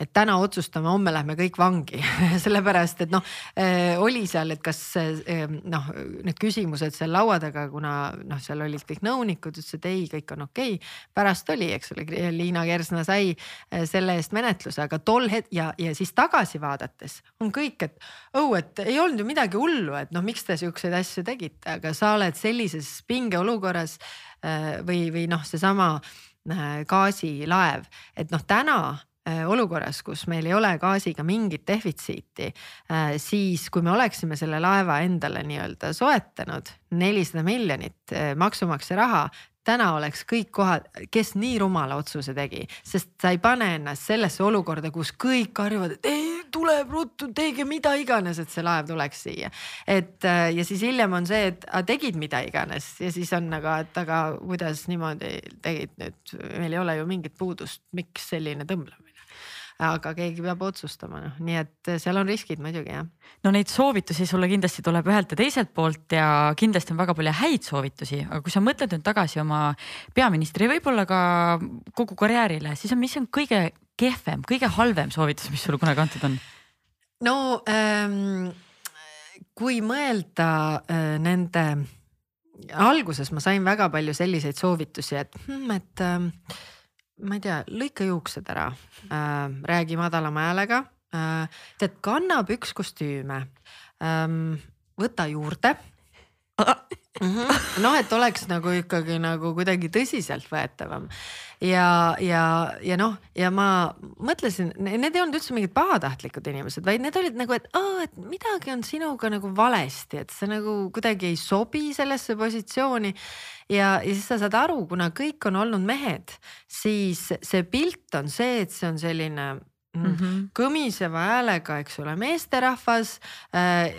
et täna otsustame, homme lähme kõik vangi sellepärast et noh äh, oli seal, et kas äh, noh, need küsimused seal laua taga, kuna noh, seal olid kõik nõunikud, ütles, et ei, kõik on okei okay.. pärast oli, eks ole, Liina Kersna sai äh, selle eest menetluse, aga tol hetkel ja, ja siis tagasi vaadates on kõik, et oh, et ei olnud ju midagi hullu, et noh, miks te siukseid asju tegite, aga sa oled sellises pingeolukorras või, või noh, seesama gaasilaev, et noh, täna Äh, olukorras, kus meil ei ole gaasiga mingit defitsiiti, äh, siis kui me oleksime selle laeva endale nii-öelda soetanud, nelisada miljonit äh, maksumaksja raha, täna oleks kõik kohad, kes nii rumala otsuse tegi, sest sa ei pane ennast sellesse olukorda, kus kõik karjuvad, et ei tuleb ruttu, tehke mida iganes, et see laev tuleks siia. et ja siis hiljem on see, et a, tegid mida iganes ja siis on aga, et aga kuidas niimoodi tegid nüüd, meil ei ole ju mingit puudust, miks selline tõmblemine aga keegi peab otsustama, noh, nii et seal on riskid muidugi jah. no neid soovitusi sulle kindlasti tuleb ühelt ja teiselt poolt ja kindlasti on väga palju häid soovitusi, aga kui sa mõtled nüüd tagasi oma peaministri, võib-olla ka kogu karjäärile, siis on, mis on kõige kehvem, kõige halvem soovitus, mis sulle kunagi antud on? no ähm, kui mõelda äh, nende alguses ma sain väga palju selliseid soovitusi, et hmm,, et äh, ma ei tea, lõika juuksed ära äh,, räägi madalama häälega äh,. tead, kanna pükskostüüme ähm,, võta juurde mm -hmm.. noh, et oleks nagu ikkagi nagu kuidagi tõsiseltvõetavam ja, ja, ja noh, ja ma mõtlesin, need ei olnud üldse mingid pahatahtlikud inimesed, vaid need olid nagu, et aa, et midagi on sinuga nagu valesti, et sa nagu kuidagi ei sobi sellesse positsiooni. ja, ja siis sa saad aru, kuna kõik on olnud mehed, siis see pilt on see, et see on selline Mm -hmm. kõmiseva häälega, eks ole, meesterahvas äh,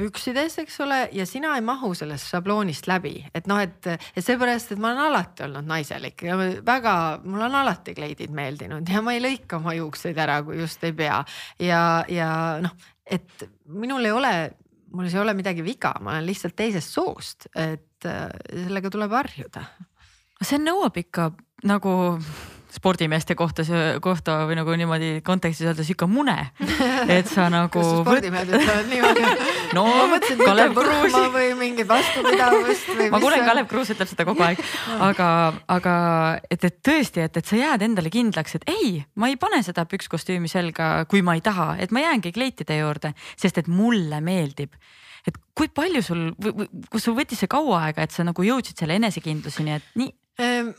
püksides, eks ole, ja sina ei mahu sellest šabloonist läbi, et noh, et, et seepärast, et ma olen alati olnud naiselik ja väga, mulle on alati kleidid meeldinud ja ma ei lõika oma juukseid ära, kui just ei pea. ja, ja noh, et minul ei ole, mul ei ole midagi viga, ma olen lihtsalt teisest soost, et äh, sellega tuleb harjuda. see nõuab ikka nagu spordimeeste kohta, kohta või nagu niimoodi kontekstis öelda sihuke mune, et sa nagu. spordimehed ütlevad niimoodi no Kalev Kruus. või mingit vastupidavust või. ma kuulen, Kalev Kruus ütleb seda kogu aeg, aga, aga et, et tõesti, et, et sa jääd endale kindlaks, et ei, ma ei pane seda pükskostüümi selga, kui ma ei taha, et ma jäängi kleitide juurde, sest et mulle meeldib et kui palju sul, kus sul võttis see kaua aega, et sa nagu jõudsid selle enesekindluseni, et nii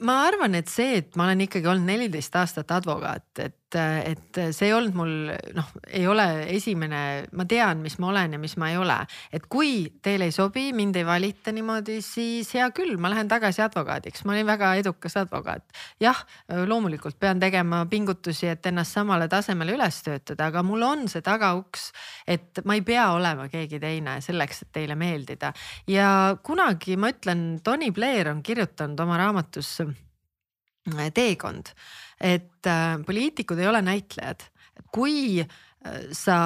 ma arvan, et see, et ma olen ikkagi olnud neliteist aastat advokaat, et et see ei olnud mul noh, ei ole esimene, ma tean, mis ma olen ja mis ma ei ole. et kui teile ei sobi, mind ei valita niimoodi, siis hea küll, ma lähen tagasi advokaadiks, ma olin väga edukas advokaat. jah, loomulikult pean tegema pingutusi, et ennast samale tasemele üles töötada, aga mul on see tagauks, et ma ei pea olema keegi teine selleks, et teile meeldida. ja kunagi ma ütlen, Tony Blair on kirjutanud oma raamatus teekond et äh, poliitikud ei ole näitlejad, kui äh, sa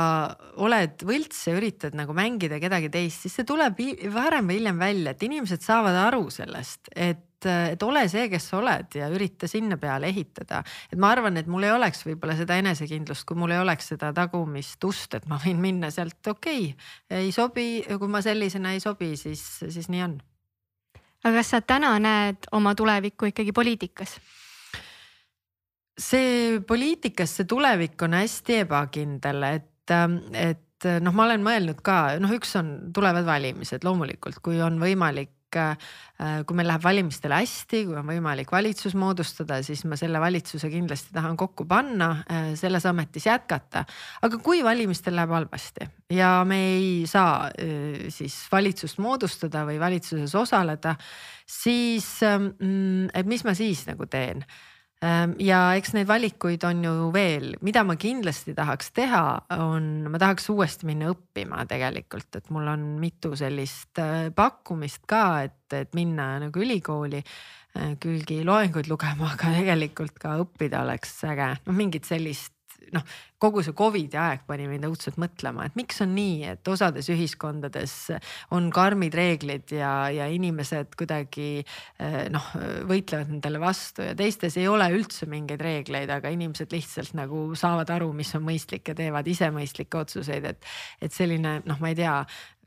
oled võlts ja üritad nagu mängida kedagi teist, siis see tuleb varem või hiljem välja, et inimesed saavad aru sellest, et, äh, et ole see, kes sa oled ja ürita sinna peale ehitada. et ma arvan, et mul ei oleks võib-olla seda enesekindlust, kui mul ei oleks seda tagumist ust, et ma võin minna sealt, okei okay,, ei sobi, kui ma sellisena ei sobi, siis, siis nii on. Aga kas sa täna näed oma tulevikku ikkagi poliitikas? see poliitikas, see tulevik on hästi ebakindel, et, ähm, et noh, ma olen mõelnud ka, noh, üks on, tulevad valimised loomulikult, kui on võimalik äh, kui meil läheb valimistele hästi, kui on võimalik valitsus moodustada, siis ma selle valitsuse kindlasti tahan kokku panna, äh, selles ametis jätkata. aga kui valimistel läheb halvasti ja me ei saa äh, siis valitsust moodustada või valitsuses osaleda, siis ähm, mm, et mis ma siis nagu teen ja eks neid valikuid on ju veel, mida ma kindlasti tahaks teha, on, ma tahaks uuesti minna õppima tegelikult, et mul on mitu sellist äh, pakkumist ka, et, et minna nagu ülikooli äh, külgi loenguid lugema, aga tegelikult ka õppida oleks äge, noh mingit sellist noh, kogu see Covidi aeg pani mind õudselt mõtlema, et miks on nii, et osades ühiskondades on karmid reeglid ja, ja inimesed kuidagi eh, noh, võitlevad nendele vastu ja teistes ei ole üldse mingeid reegleid, aga inimesed lihtsalt nagu saavad aru, mis on mõistlik ja teevad ise mõistlikke otsuseid, et, et selline noh, ma ei tea,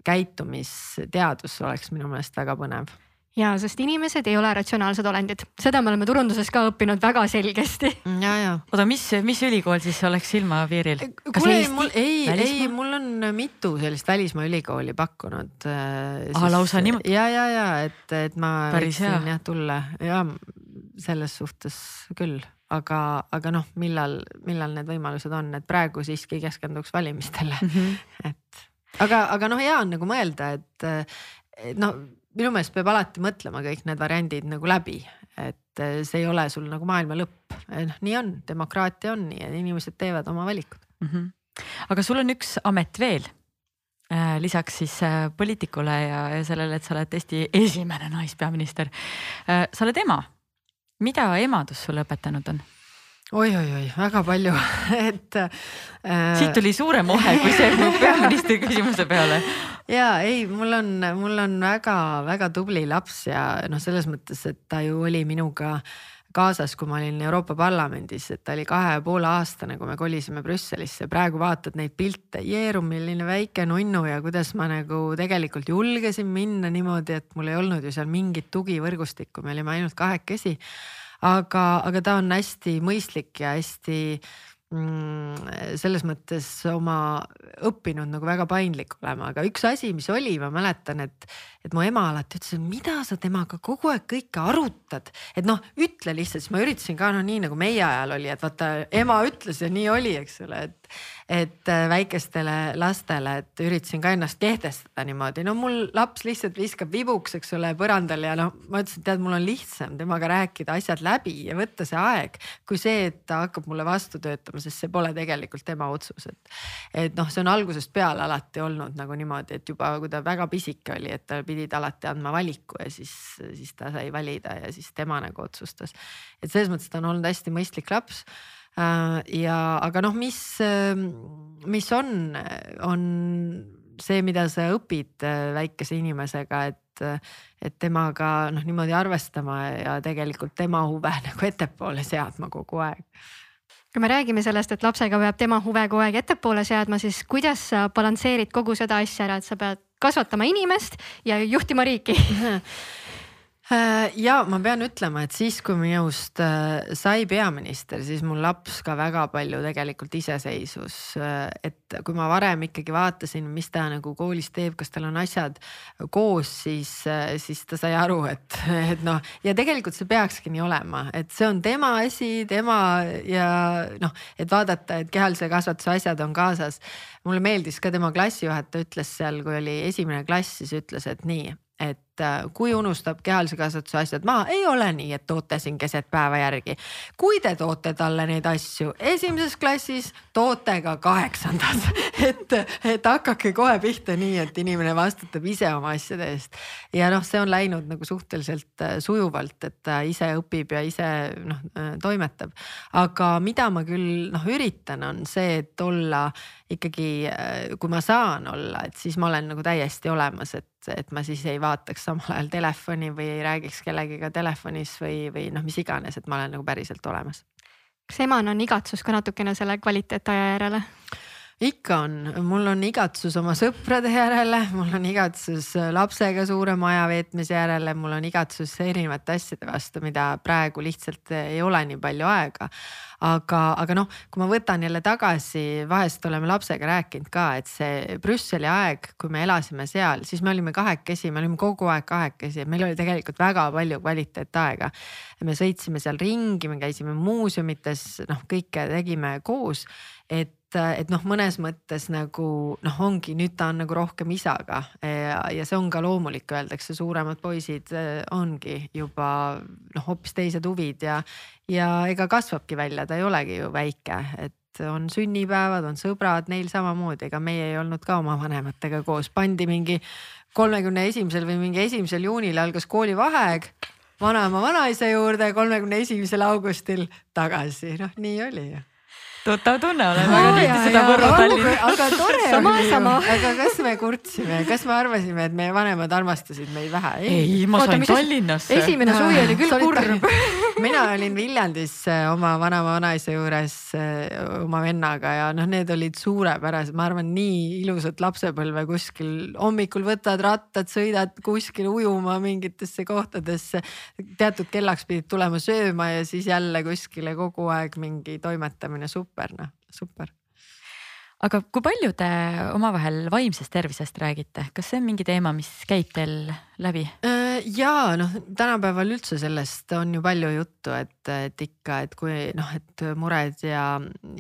käitumisteadus oleks minu meelest väga põnev ja sest inimesed ei ole ratsionaalsed olendid, seda me oleme turunduses ka õppinud väga selgesti. ja, ja. oota, mis, mis ülikool siis oleks silmapiiril? kuule, mul ei, ei, mul on mitu sellist välismaa ülikooli pakkunud äh,. aa, lausa niimoodi? ja, ja, ja et, et ma võiksin jah tulla ja selles suhtes küll aga, aga noh, millal, millal need võimalused on, et praegu siiski keskenduks valimistele mm. -hmm. et aga, aga noh, hea on nagu mõelda, et, et noh minu meelest peab alati mõtlema kõik need variandid nagu läbi, et eh, see ei ole sul nagu maailma lõpp, noh nii on, demokraatia on nii ja inimesed teevad oma valikud mm. -hmm. aga sul on üks amet veel äh, lisaks siis poliitikule ja, ja sellele, et sa oled Eesti esimene naispeaminister sa oled ema, mida emadus sulle õpetanud on? Oi-oi-oi, väga palju, et äh.... siit tuli suurem ohe kui see peaministri küsimuse peale. ja ei, mul on, mul on väga-väga tubli laps ja noh, selles mõttes, et ta ju oli minuga kaasas, kui ma olin Euroopa Parlamendis, et ta oli kahe ja poole aastane, kui me kolisime Brüsselisse. praegu vaatad neid pilte, Jeerum, milline väike nunnu ja kuidas ma nagu tegelikult julgesin minna niimoodi, et mul ei olnud ju seal mingit tugivõrgustikku, me olime ainult kahekesi aga, aga ta on hästi mõistlik ja hästi mm, selles mõttes oma õppinud nagu väga paindlik olema, aga üks asi, mis oli, ma mäletan, et, et mu ema alati ütles, et mida sa temaga kogu aeg kõike arutad, et noh, ütle lihtsalt, siis ma üritasin ka noh, nii nagu meie ajal oli, et vaata ema ütles ja nii oli, eks ole, et et äh, väikestele lastele, et üritasin ka ennast kehtestada niimoodi, no mul laps lihtsalt viskab vibuks, eks ole, põrandal ja noh, ma ütlesin, tead, mul on lihtsam temaga rääkida asjad läbi ja võtta see aeg, kui see, et ta hakkab mulle vastu töötama, sest see pole tegelikult tema otsus, et. et noh, see on algusest peale alati olnud nagu niimoodi, et juba kui ta väga pisike oli, et tal pidid alati andma valiku ja siis, siis ta sai valida ja siis tema nagu otsustas. et selles mõttes ta on olnud hästi mõistlik laps ja, aga noh, mis, ähm, mis on, on see, mida sa õpid äh, väikese inimesega, et, et temaga noh, niimoodi arvestama ja tegelikult tema huve nagu ettepoole seadma kogu aeg. Kui me räägime sellest, et lapsega peab tema huve kogu aeg ettepoole seadma, siis kuidas sa balansseerid kogu seda asja ära, et sa pead kasvatama inimest ja juhtima riiki? Äh, ja ma pean ütlema, et siis, kui minust äh, sai peaminister, siis mul laps ka väga palju tegelikult iseseisvus. Äh, et kui ma varem ikkagi vaatasin, mis ta nagu koolis teeb, kas tal on asjad koos, siis, siis ta sai aru, et, et noh, ja tegelikult see peakski nii olema, et see on tema asi, tema ja noh, et vaadata, et kehalise kasvatuse asjad on kaasas. mulle meeldis ka tema klassijuhataja ütles seal, kui oli esimene klass, siis ütles, et nii et äh, kui unustab kehalise kasvatuse asjad maha, ei ole nii, et toote siin keset päeva järgi. kui te toote talle neid asju esimeses klassis, toote ka kaheksandas et, et hakake kohe pihta nii, et inimene vastutab ise oma asjade eest. ja noh, see on läinud nagu suhteliselt äh, sujuvalt, et ta ise õpib ja ise noh äh, toimetab. aga mida ma küll noh üritan, on see, et olla ikkagi, kui ma saan olla, et siis ma olen nagu täiesti olemas, et et ma siis ei vaataks samal ajal telefoni või ei räägiks kellegiga telefonis või, või noh, mis iganes, et ma olen nagu päriselt olemas. kas emal on igatsus ka natukene selle kvaliteetaja järele? Ikka on, mul on igatsus oma sõprade järele, mul on igatsus lapsega suurema aja veetmise järele, mul on igatsus erinevate asjade vastu, mida praegu lihtsalt ei ole nii palju aega aga, aga noh, kui ma võtan jälle tagasi, vahest oleme lapsega rääkinud ka, et see Brüsseli aeg, kui me elasime seal, siis me olime kahekesi, me olime kogu aeg kahekesi, meil oli tegelikult väga palju kvaliteetaega. me sõitsime seal ringi, me käisime muuseumites, noh, kõike tegime koos, et et noh, mõnes mõttes nagu noh, ongi nüüd ta on nagu rohkem isaga. Ja, ja see on ka loomulik, öeldakse, suuremad poisid eh, ongi juba noh, hoopis teised huvid ja, ja ega kasvabki välja, ta ei olegi ju väike, et on sünnipäevad, on sõbrad, neil samamoodi, ega meie ei olnud ka oma vanematega koos, pandi mingi kolmekümne esimesel või mingi esimesel juunil algas koolivaheaeg vanaema vanaisa juurde, kolmekümne esimesel augustil tagasi, noh nii oli ju tuttav tunne, olen väga tihti seda Võrru Tallinna. aga tore sama, oli ju, aga kas me kurtsime, kas me arvasime, et meie vanemad armastasid meid vähe? ei, ma sain Tallinnasse. esimene suvi oli küll kurb. mina olin Viljandis äh, oma vanaema-vanaisa juures äh, oma vennaga ja noh, need olid suurepärased, ma arvan, nii ilusat lapsepõlve kuskil hommikul võtad rattad, sõidad kuskil ujuma mingitesse kohtadesse. teatud kellaks pidid tulema sööma ja siis jälle kuskile kogu aeg mingi toimetamine super super noh, super aga kui palju te omavahel vaimsest tervisest räägite, kas see on mingi teema, mis käib teil läbi? Äh, ja noh, tänapäeval üldse sellest on ju palju juttu, et, et ikka, et kui noh, et mured ja,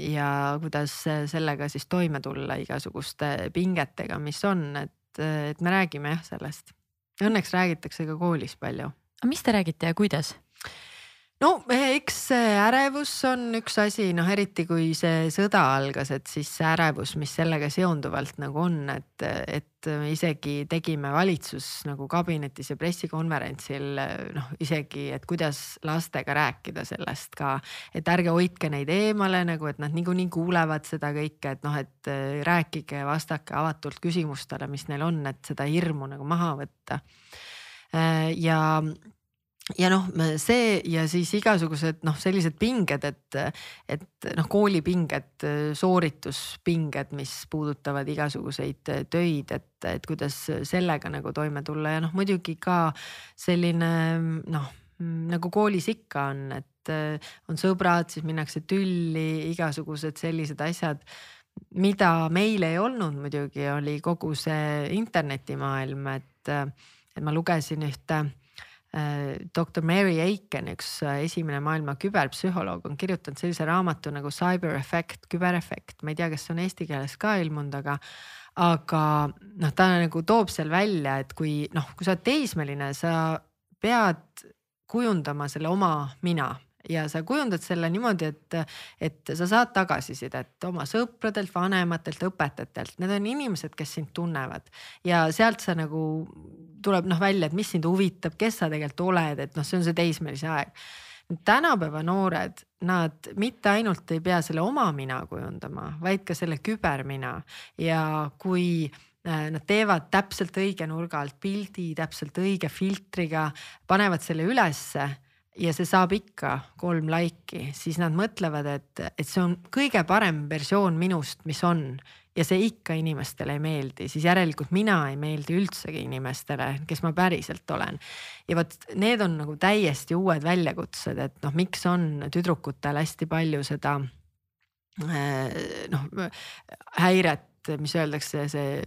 ja kuidas sellega siis toime tulla igasuguste pingetega, mis on, et, et me räägime jah sellest. Õnneks räägitakse ka koolis palju. mis te räägite ja kuidas? No eks see ärevus on üks asi, noh eriti kui see sõda algas, et siis see ärevus, mis sellega seonduvalt nagu on, et, et isegi tegime valitsus nagu kabinetis ja pressikonverentsil noh, isegi, et kuidas lastega rääkida sellest ka, et ärge hoidke neid eemale nagu, et nad niikuinii kuulevad seda kõike, et noh, et rääkige, vastake avatult küsimustele, mis neil on, et seda hirmu nagu maha võtta. ja ja noh, see ja siis igasugused noh, sellised pinged, et, et noh, koolipinged, soorituspinged, mis puudutavad igasuguseid töid, et, et kuidas sellega nagu toime tulla. Ja noh, muidugi ka selline noh, nagu koolis ikka on, et on sõbrad, siis minnakse tülli, igasugused sellised asjad mida meil ei olnud muidugi, oli kogu see internetimaailm, et, et ma lugesin ühte Äh, doktor Mary Aiken, üks äh, esimene maailma küberpsühholoog, on kirjutanud sellise raamatu nagu Cyber Effect, küberefekt, ma ei tea, kas see on eesti keeles ka ilmunud, aga aga noh, ta nagu toob seal välja, et kui noh, kui sa oled teismeline, sa pead kujundama selle oma mina ja sa kujundad selle niimoodi, et, et sa saad tagasisidet oma sõpradelt, vanematelt, õpetajatelt, need on inimesed, kes sind tunnevad. Ja sealt sa nagu tuleb noh välja, et mis sind huvitab, kes sa tegelikult oled, et noh, see on see teismelise aeg. tänapäeva noored, nad mitte ainult ei pea selle oma mina kujundama, vaid ka selle kübermina. Ja kui äh, nad teevad täpselt õige nurga alt pildi, täpselt õige filtriga, panevad selle ülesse ja see saab ikka kolm laiki, siis nad mõtlevad, et, et see on kõige parem versioon minust, mis on ja see ikka inimestele ei meeldi, siis järelikult mina ei meeldi üldsegi inimestele, kes ma päriselt olen. ja vot need on nagu täiesti uued väljakutsed, et noh, miks on tüdrukutel hästi palju seda noh häiret, mis öeldakse, see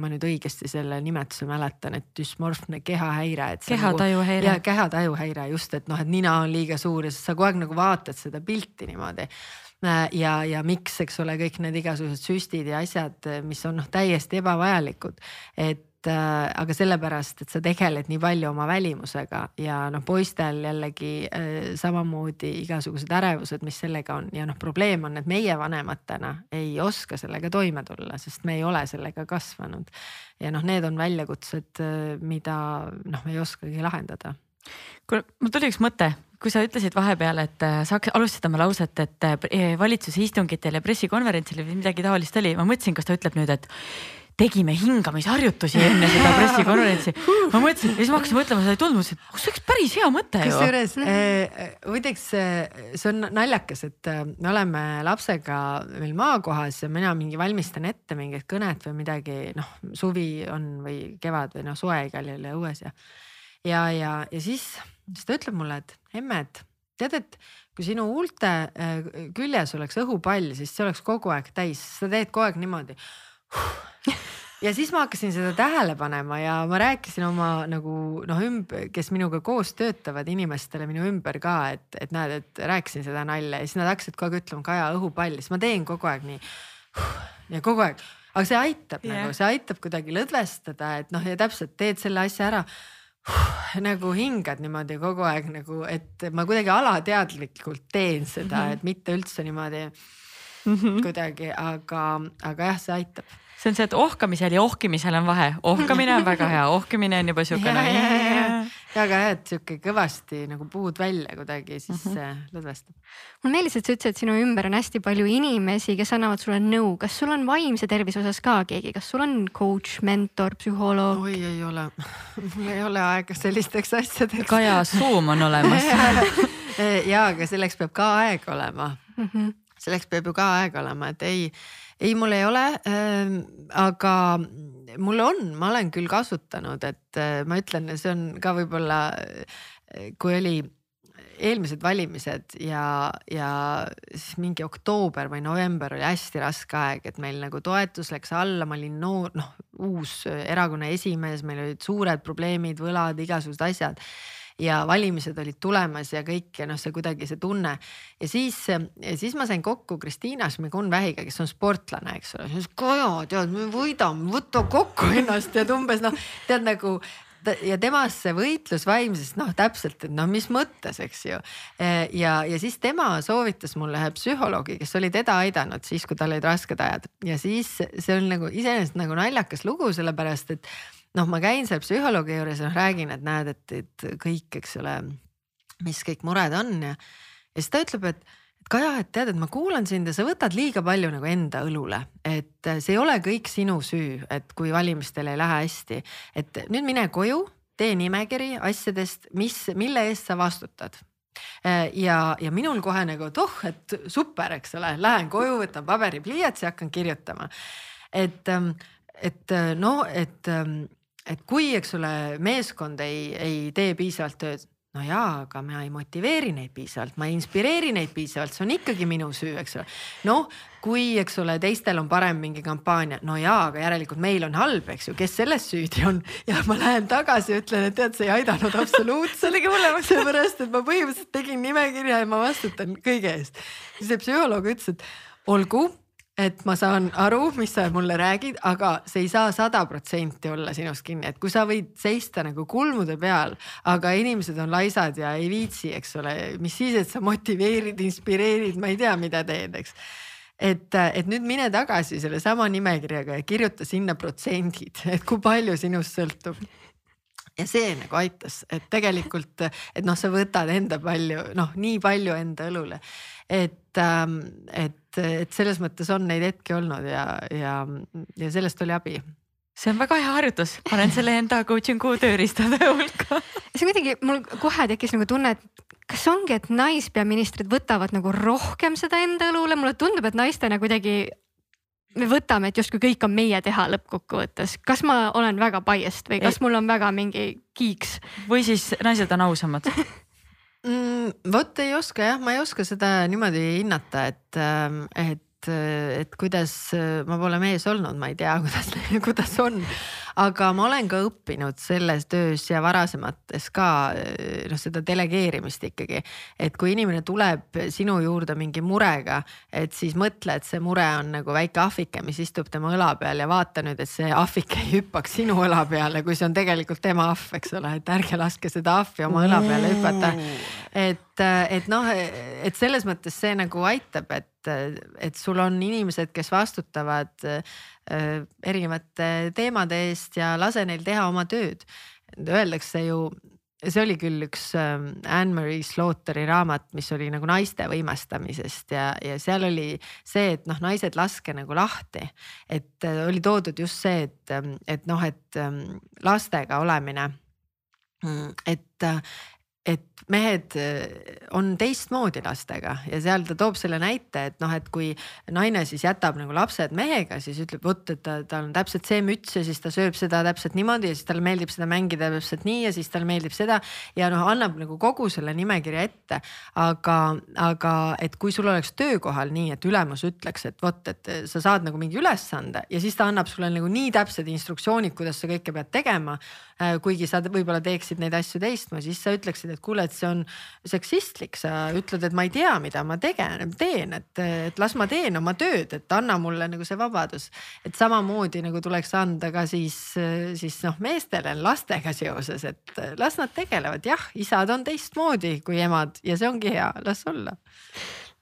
kui ma nüüd õigesti selle nimetuse mäletan, et düsmorfne kehahäire, et. kehatajuhäire nagu,. ja kehatajuhäire just, et noh, et nina on liiga suur ja sa kogu aeg nagu vaatad seda pilti niimoodi ja, ja miks, eks ole, kõik need igasugused süstid ja asjad, mis on noh, täiesti ebavajalikud, et äh, aga sellepärast, et sa tegeled nii palju oma välimusega ja noh, poistel jällegi äh, samamoodi igasugused ärevused, mis sellega on. Ja noh, probleem on, et meie vanematena ei oska sellega toime tulla, sest me ei ole sellega kasvanud. ja noh, need on väljakutsed, äh, mida noh, me ei oskagi lahendada. Kuule, mul tuli üks mõte, kui sa ütlesid vahepeal, et äh, sa alustasid oma lauset, et valitsuse istungitel ja pressikonverentsil või midagi taolist oli, ma mõtlesin, kas ta ütleb nüüd, et tegime hingamisharjutusi enne seda pressikonverentsi. ma mõtlesin siis ma hakkasin mõtlema, seda ei tulnud, mõtlesin, et see oleks päris hea mõte ju. kusjuures äh, muideks see on naljakas, et me oleme lapsega meil maakohas ja mina mingi valmistan ette mingit kõnet või midagi, noh suvi on või kevad või noh soe igal juhul ja õues ja ja, ja, ja siis, siis ta ütleb mulle, et emme, et tead, et kui sinu huulte küljes oleks õhupall, siis see oleks kogu aeg täis, sa teed kogu aeg niimoodi. ja siis ma hakkasin seda tähele panema ja ma rääkisin oma nagu noh, ümb-, kes minuga koos töötavad inimestele minu ümber ka, et, et näed, et rääkisin seda nalja ja siis nad hakkasid kogu aeg ütlema, Kaja õhupall, siis ma teen kogu aeg nii. ja kogu aeg, aga see aitab yeah. nagu, see aitab kuidagi lõdvestada, et noh, ja täpselt teed selle asja ära nagu hingad niimoodi kogu aeg nagu, et ma kuidagi alateadlikult teen seda -hmm. et mitte üldse niimoodi mm -hmm. kuidagi, aga, aga jah, see aitab see on see, et ohkamisel ja ohkimisel on vahe, ohkamine on väga hea, ohkimine on juba siuke. ja, ja, ja, ja aga jah, et sihuke kõvasti nagu puud välja kuidagi, siis mm -hmm. lõdvestab. mulle meeldis, et sa ütlesid, et sinu ümber on hästi palju inimesi, kes annavad sulle nõu, kas sul on vaimse tervise osas ka keegi, kas sul on coach, mentor, psühholoog? oi, ei ole mul ei ole aega sellisteks asjadeks. Kaja Zoom on olemas ja, aga selleks peab ka aeg olema mm. -hmm. selleks peab ju ka aeg olema, et ei ei, mul ei ole äh,, aga mul on, ma olen küll kasutanud, et äh, ma ütlen, see on ka võib-olla, äh, kui oli eelmised valimised ja, ja siis mingi oktoober või november oli hästi raske aeg, et meil nagu toetus läks alla, ma olin noor, noh uus erakonna esimees, meil olid suured probleemid, võlad, igasugused asjad ja valimised olid tulemas ja kõik ja noh, see kuidagi see tunne. ja siis, siis ma sain kokku Kristiina Šmigun-Vähiga, kes on sportlane, eks ole, siis Kaja, tead, me võidame, võta kokku ennast ja umbes noh, tead nagu ja temas see võitlus vaimsest noh, täpselt, et noh, mis mõttes, eks ju. ja, ja siis tema soovitas mulle ühe psühholoogi, kes oli teda aidanud siis, kui tal olid rasked ajad ja siis see on nagu iseenesest nagu naljakas lugu, sellepärast et noh, ma käin seal psühholoogi juures ja noh, räägin, et näed, et, et kõik, eks ole, mis kõik mured on ja, ja siis ta ütleb, et, et Kaja, et tead, et ma kuulan sind ja sa võtad liiga palju nagu enda õlule, et see ei ole kõik sinu süü, et kui valimistel ei lähe hästi, et nüüd mine koju, tee nimekiri asjadest, mis, mille eest sa vastutad. Ja, ja minul kohe nagu, et oh, et super, eks ole, lähen koju, võtan paberi-pliiatsi, hakkan kirjutama. et, et no, et et kui, eks ole, meeskond ei, ei tee piisavalt tööd, no jaa, aga ma ei motiveeri neid piisavalt, ma ei inspireeri neid piisavalt, see on ikkagi minu süü, eks ole. noh, kui, eks ole, teistel on parem mingi kampaania, no jaa, aga järelikult meil on halb, eks ju, kes selles süüdi on ja ma lähen tagasi ja ütlen, et tead, see ei aidanud absoluutselt tegi hullemaks, seepärast et ma põhimõtteliselt tegin nimekirja ja ma vastutan kõige eest. siis see psühholoog ütles, et olgu et ma saan aru, mis sa mulle räägid, aga see ei saa sada protsenti olla sinust kinni, et kui sa võid seista nagu kulmude peal, aga inimesed on laisad ja ei viitsi, eks ole, mis siis, et sa motiveerid, inspireerid, ma ei tea, mida teed, eks. Et, et nüüd mine tagasi sellesama nimekirjaga ja kirjuta sinna protsendid, et kui palju sinust sõltub. Ja see nagu aitas, et tegelikult, et noh, sa võtad enda palju, noh, nii palju enda õlule, et, ähm, et, et selles mõttes on neid hetki olnud ja, ja, ja sellest oli abi. See on väga hea harjutus, panen selle enda coaching'u tööriistade hulka. See kuidagi mul kohe tekkis nagu tunne, et kas ongi, et naispeaministrid võtavad nagu rohkem seda enda õlule, mulle tundub, et naistena kuidagi me võtame, et justkui kõik on meie teha lõppkokkuvõttes, kas ma olen väga biased või kas mul on väga mingi kiiks? või siis naised on ausamad mm,? vot ei oska jah, ma ei oska seda niimoodi hinnata, et, ähm, et, et kuidas, ma pole mees olnud, ma ei tea, kuidas, kuidas on aga ma olen ka õppinud selles töös ja varasemates ka noh, seda delegeerimist ikkagi. et kui inimene tuleb sinu juurde mingi murega, et siis mõtle, et see mure on nagu väike ahvike, mis istub tema õla peal ja vaata nüüd, et see ahvik ei hüppaks sinu õla peale, kui see on tegelikult tema ahv, eks ole, et ärge laske seda ahvi oma õla peale hüpata. et, et noh, et selles mõttes see nagu aitab, et et sul on inimesed, kes vastutavad Äh, erinevate teemade eest ja lase neil teha oma tööd. Öeldakse ju, see oli küll üks ähm, Anne-Marie Slaughteri raamat, mis oli nagu naiste võimestamisest ja, ja seal oli see, et noh, naised laske nagu lahti. et äh, oli toodud just see, et, ähm, et noh, et ähm, lastega olemine mm, et, et mehed eh, on teistmoodi lastega ja seal ta toob selle näite, et noh, et kui naine siis jätab nagu lapsed mehega, siis ütleb, vot, et ta, tal on täpselt see müts ja siis ta sööb seda täpselt niimoodi ja siis talle meeldib seda mängida täpselt nii ja siis talle meeldib seda ja noh, annab nagu kogu selle nimekirja ette. aga, aga et kui sul oleks töökohal nii, et ülemus ütleks, et vot, et sa saad nagu mingi ülesande ja siis ta annab sulle nagu nii täpsed instruktsioonid, kuidas sa kõike pead tegema. Eh, kuigi sa võib-olla teeksid neid asju teistmoodi, siis sa ütleksid, et kuule, et see on seksistlik, sa ütled, et ma ei tea, mida ma tegen, teen, et, et las ma teen oma tööd, et anna mulle nagu see vabadus. et samamoodi nagu tuleks anda ka siis, siis noh, meestele lastega seoses, et las nad tegelevad, jah, isad on teistmoodi kui emad ja see ongi hea, las olla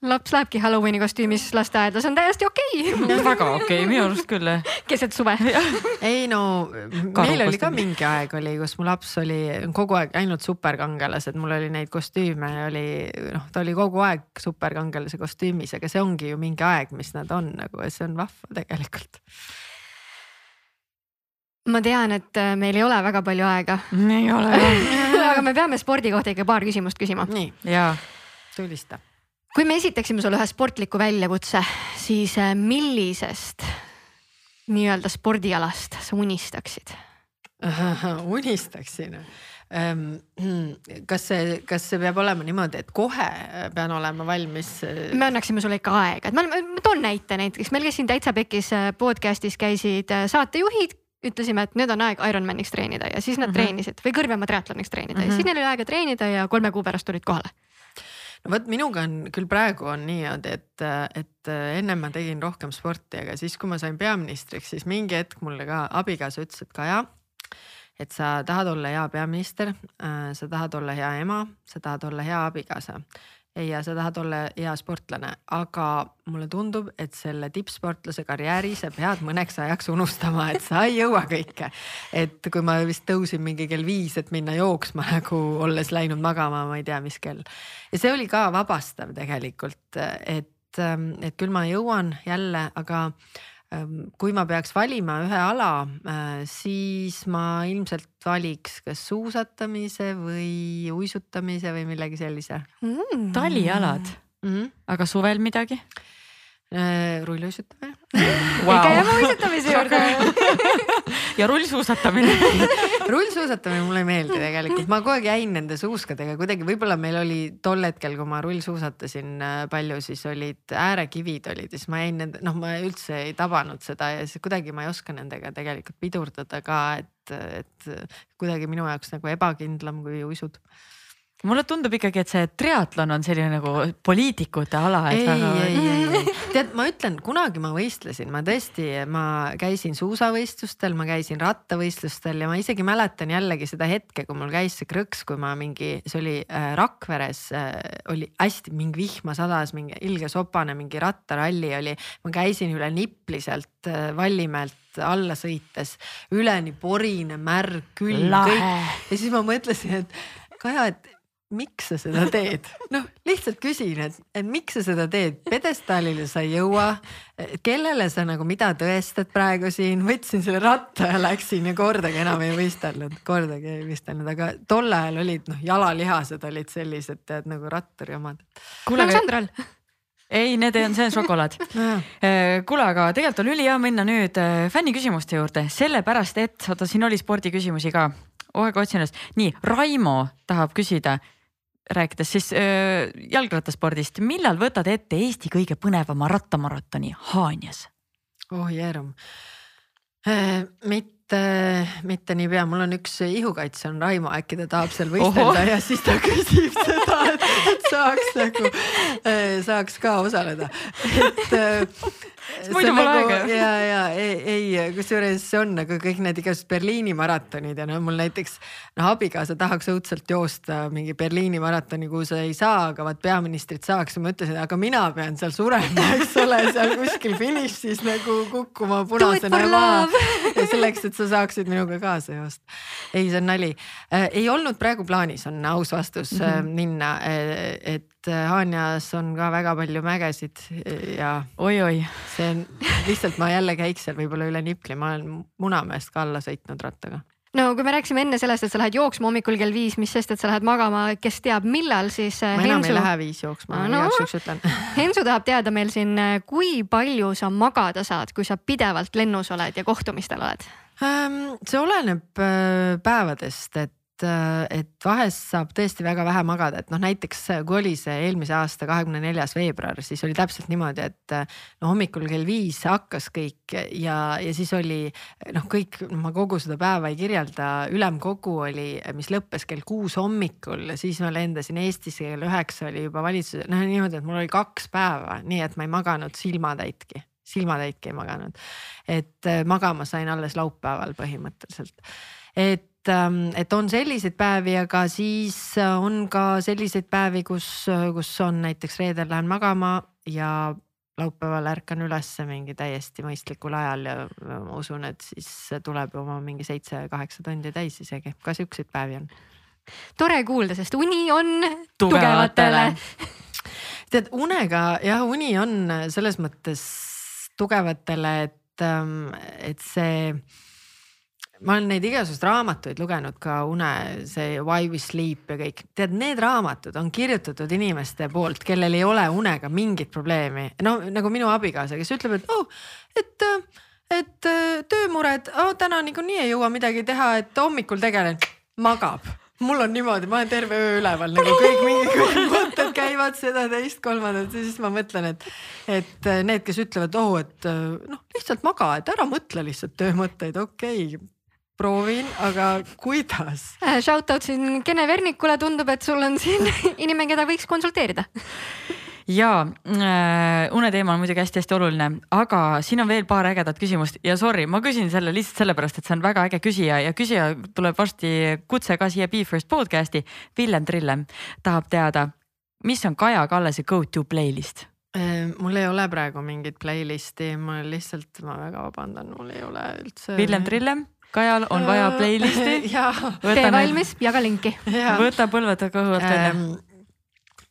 laps lähebki Halloweeni kostüümis lasteaeda, see on täiesti okei okay. väga okei okay,, minu arust küll. keset suve ei no meil oli ka mingi aeg oli, kus mu laps oli kogu aeg ainult superkangelased, mul oli neid kostüüme oli noh, ta oli kogu aeg superkangelase kostüümis, aga see ongi ju mingi aeg, mis nad on nagu ja see on vahva tegelikult ma tean, et äh, meil ei ole väga palju aega. ei ole aga me peame spordi kohta ikka paar küsimust küsima. nii, tulista kui me esitaksime sulle ühe sportliku väljakutse, siis äh, millisest nii-öelda spordialast sa unistaksid? unistaksin ähm, kas see, kas see peab olema niimoodi, et kohe pean olema valmis? Äh? me annaksime sulle ikka aega, et ma, ma toon näite näiteks, meil käis siin Täitsa Pekis äh, podcast'is käisid saatejuhid, ütlesime, et nüüd on aeg Ironmaniks treenida ja siis nad mm -hmm. treenisid või kõrvema triatloniks treenida mm -hmm. ja siis neil oli aega treenida ja kolme kuu pärast tulid kohale no vot minuga on küll praegu on niimoodi, et, et ennem ma tegin rohkem sporti, aga siis, kui ma sain peaministriks, siis mingi hetk mulle ka abikaasa ütles, et Kaja, et sa tahad olla hea peaminister, sa tahad olla hea ema, sa tahad olla hea abikaasa ja sa tahad olla hea sportlane, aga mulle tundub, et selle tippsportlase karjääri sa pead mõneks ajaks unustama, et sa ei jõua kõike. et kui ma vist tõusin mingi kell viis, et minna jooksma nagu olles läinud magama, ma ei tea, mis kell. ja see oli ka vabastav tegelikult, et, et küll ma jõuan jälle, aga kui ma peaks valima ühe ala, äh, siis ma ilmselt valiks kas suusatamise või uisutamise või millegi sellise mm.. talialad mm, -hmm. aga suvel midagi? Äh, rulluisutamine wow.. jääme uisutamise juurde. Ja rullsuusatamine. Rullsuusatamine mulle ei meeldi tegelikult, ma kogu aeg jäin nende suuskadega kuidagi, võib-olla meil oli tol hetkel, kui ma rullsuusatasin äh, palju, siis olid äärekivid olid. Ja siis ma jäin nende, noh, ma üldse ei tabanud seda ja siis kuidagi ma ei oska nendega tegelikult pidurdada ka, et, et kuidagi minu jaoks nagu ebakindlam kui uisud mulle tundub ikkagi, et see triatlon on selline nagu poliitikute ala. ei väga..., ei, ei, ei, tead, ma ütlen, kunagi ma võistlesin, ma tõesti, ma käisin suusavõistlustel, ma käisin rattavõistlustel ja ma isegi mäletan jällegi seda hetke, kui mul käis see krõks, kui ma mingi, see oli äh, Rakveres äh, oli hästi mingi vihma sadas, mingi ilge sopane, mingi rattaralli oli. ma käisin üle Nipli sealt äh, Vallimäelt alla sõites, üleni porine, märg, külm, kõik ja siis ma mõtlesin, et Kaja, et miks sa seda teed? noh, lihtsalt küsin, et, et miks sa seda teed, pjedestaalile sa ei jõua. kellele sa nagu mida tõestad praegu siin, võtsin selle ratta ja läksin ja kordagi enam ei võistelnud, kordagi ei võistelnud, aga tol ajal olid noh, jalalihased olid sellised tead nagu ratturi omad. kuule, nagu Sandral. Ei, need on, see on šokolaad Eh, kuule, aga tegelikult on ülihea minna nüüd eh, fänniküsimuste juurde, sellepärast et oota, siin oli spordiküsimusi ka, kohe otsin ennast. nii, Raimo tahab küsida, rääkides siis öö, jalgrattaspordist, millal võtad ette Eesti kõige põnevama rattamaratoni Haanjas? oh jeerum äh, mitte, mitte niipea, mul on üks ihukaitse on Raimo, äkki ta tahab seal võistelda Ohoh. ja siis ta küsib seda, et, saaks nagu, saaks ka osaleda, et äh, muidu pole aega ju. ja, ja ei, ei, kusjuures see on nagu kõik need igasugused Berliini maratonid ja no mul näiteks noh, abikaasa tahaks õudselt joosta mingi Berliini maratoni, kuhu sa ei saa, aga vaat peaministrit saaks ja ma ütlesin, aga mina pean seal surema, eks ole, seal kuskil finišis nagu kukkuma punasena maha love. selleks, et sa saaksid minuga kaasa joosta. ei, see on nali äh,. ei olnud praegu plaanis, on aus vastus mm -hmm. minna äh, et Haanjas on ka väga palju mägesid ja oi-oi, see on lihtsalt ma jälle käiks seal võib-olla üle Nipli, ma olen Munamäest ka alla sõitnud rattaga. no kui me rääkisime enne sellest, et sa lähed jooksma hommikul kell viis, mis sest, et sa lähed magama, kes teab, millal, siis äh, ma enam ei Hensu, lähe viis jooksma Ah, no. igaks juhuks ütlen Hensu tahab teada meil siin, kui palju sa magada saad, kui sa pidevalt lennus oled ja kohtumistel oled? Ähm, see oleneb äh, päevadest, et äh, et vahest saab tõesti väga vähe magada, et noh, näiteks kui oli see eelmise aasta kahekümne neljas veebruar, siis oli täpselt niimoodi, et no hommikul kell viis hakkas kõik ja, ja siis oli noh, kõik, ma kogu seda päeva ei kirjelda, ülemkogu oli, mis lõppes kell kuus hommikul, siis ma lendasin Eestisse kell üheksa oli juba valitsus, noh niimoodi, et mul oli kaks päeva, nii et ma ei maganud silmatäitki silmatäitki ei maganud. et magama sain alles laupäeval põhimõtteliselt. et, et on selliseid päevi, aga siis äh, on ka selliseid päevi, kus, kus on näiteks reedel lähen magama ja laupäeval ärkan ülesse mingi täiesti mõistlikul ajal ja ma usun, et siis tuleb oma mingi seitse-kaheksa tundi täis isegi, ka siukseid päevi on. tore kuulda, sest uni on Tugevatele. tugevatele. tead unega jah, uni on selles mõttes tugevatele, et, et see. Ma olen neid igasuguseid raamatuid lugenud ka une, see Why we sleep ja kõik, tead, need raamatud on kirjutatud inimeste poolt, kellel ei ole unega mingit probleemi. no nagu minu abikaasa, kes ütleb, et oh, et et töömured oh,, täna niikuinii ei jõua midagi teha, et hommikul tegelen, magab. Mul on niimoodi, ma olen terve öö üleval nagu kõik mingid mõtted käivad seda, teist, kolmandat ja siis ma mõtlen, et, et need, kes ütlevad, oh, et noh, lihtsalt maga, et ära mõtle lihtsalt töömõtteid, okei. okay, proovin, aga kuidas? Äh, Shout out siin Kene Vernikule, tundub, et sul on siin inimene, keda võiks konsulteerida. ja äh, uneteema on muidugi hästi-hästi oluline, aga siin on veel paar ägedat küsimust ja sorry, ma küsin selle lihtsalt sellepärast, et see on väga äge küsija ja küsija tuleb varsti kutse ka siia Be First podcast'i. Villem Trillem tahab teada, mis on Kaja Kallase go to playlist? mul ei ole praegu mingit playlist'i, ma lihtsalt, ma väga vabandan, mul ei ole üldse. Villem Trillem, Kajal on vaja playlist'i. jaa. tee valmis, jaga linki. võta põlved kõhu alt välja Ähm,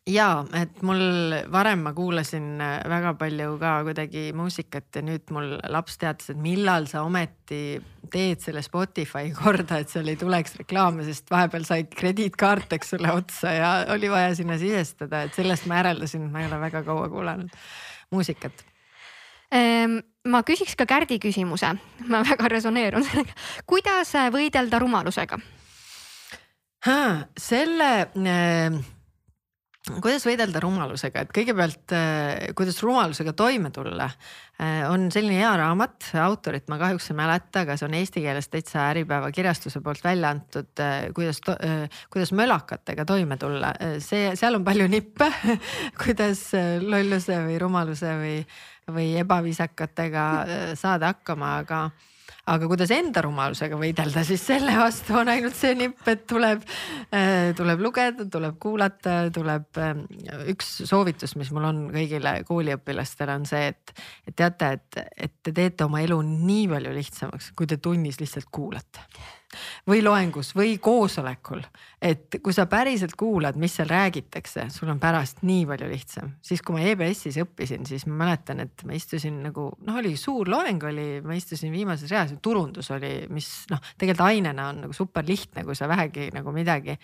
ja et mul varem ma kuulasin äh, väga palju ka kuidagi muusikat ja nüüd mul laps teatas, et millal sa ometi teed selle Spotify korda, et seal ei tuleks reklaame, sest vahepeal sai krediitkaart, eks ole, otsa ja oli vaja sinna sisestada, et sellest ma järeldasin, et ma ei ole väga kaua kuulanud muusikat. Ehm, ma küsiks ka Kärdi küsimuse, ma väga resoneerun sellega. kuidas võidelda rumalusega? selle äh, kuidas võidelda rumalusega, et kõigepealt äh, kuidas rumalusega toime tulla äh,, on selline hea raamat, autorit ma kahjuks ei mäleta, aga see on eesti keeles täitsa Äripäeva kirjastuse poolt välja antud äh,, kuidas, kuidas mölakatega toime tulla. see, seal on palju nippe kuidas äh, lolluse või rumaluse või, või ebaviisakatega äh, saada hakkama, aga aga kuidas enda rumalusega võidelda, siis selle vastu on ainult see nipp, et tuleb, tuleb lugeda, tuleb kuulata, tuleb üks soovitus, mis mul on kõigile kooliõpilastele on see, et, et teate, et, et te teete oma elu nii palju lihtsamaks, kui te tunnis lihtsalt kuulate või loengus või koosolekul, et kui sa päriselt kuulad, mis seal räägitakse, sul on pärast nii palju lihtsam. siis, kui ma EBS-is õppisin, siis ma mäletan, et ma istusin nagu noh, oli suur loeng oli, ma istusin viimases reas turundus oli, mis noh, tegelikult ainena on nagu super lihtne, kui sa vähegi nagu midagi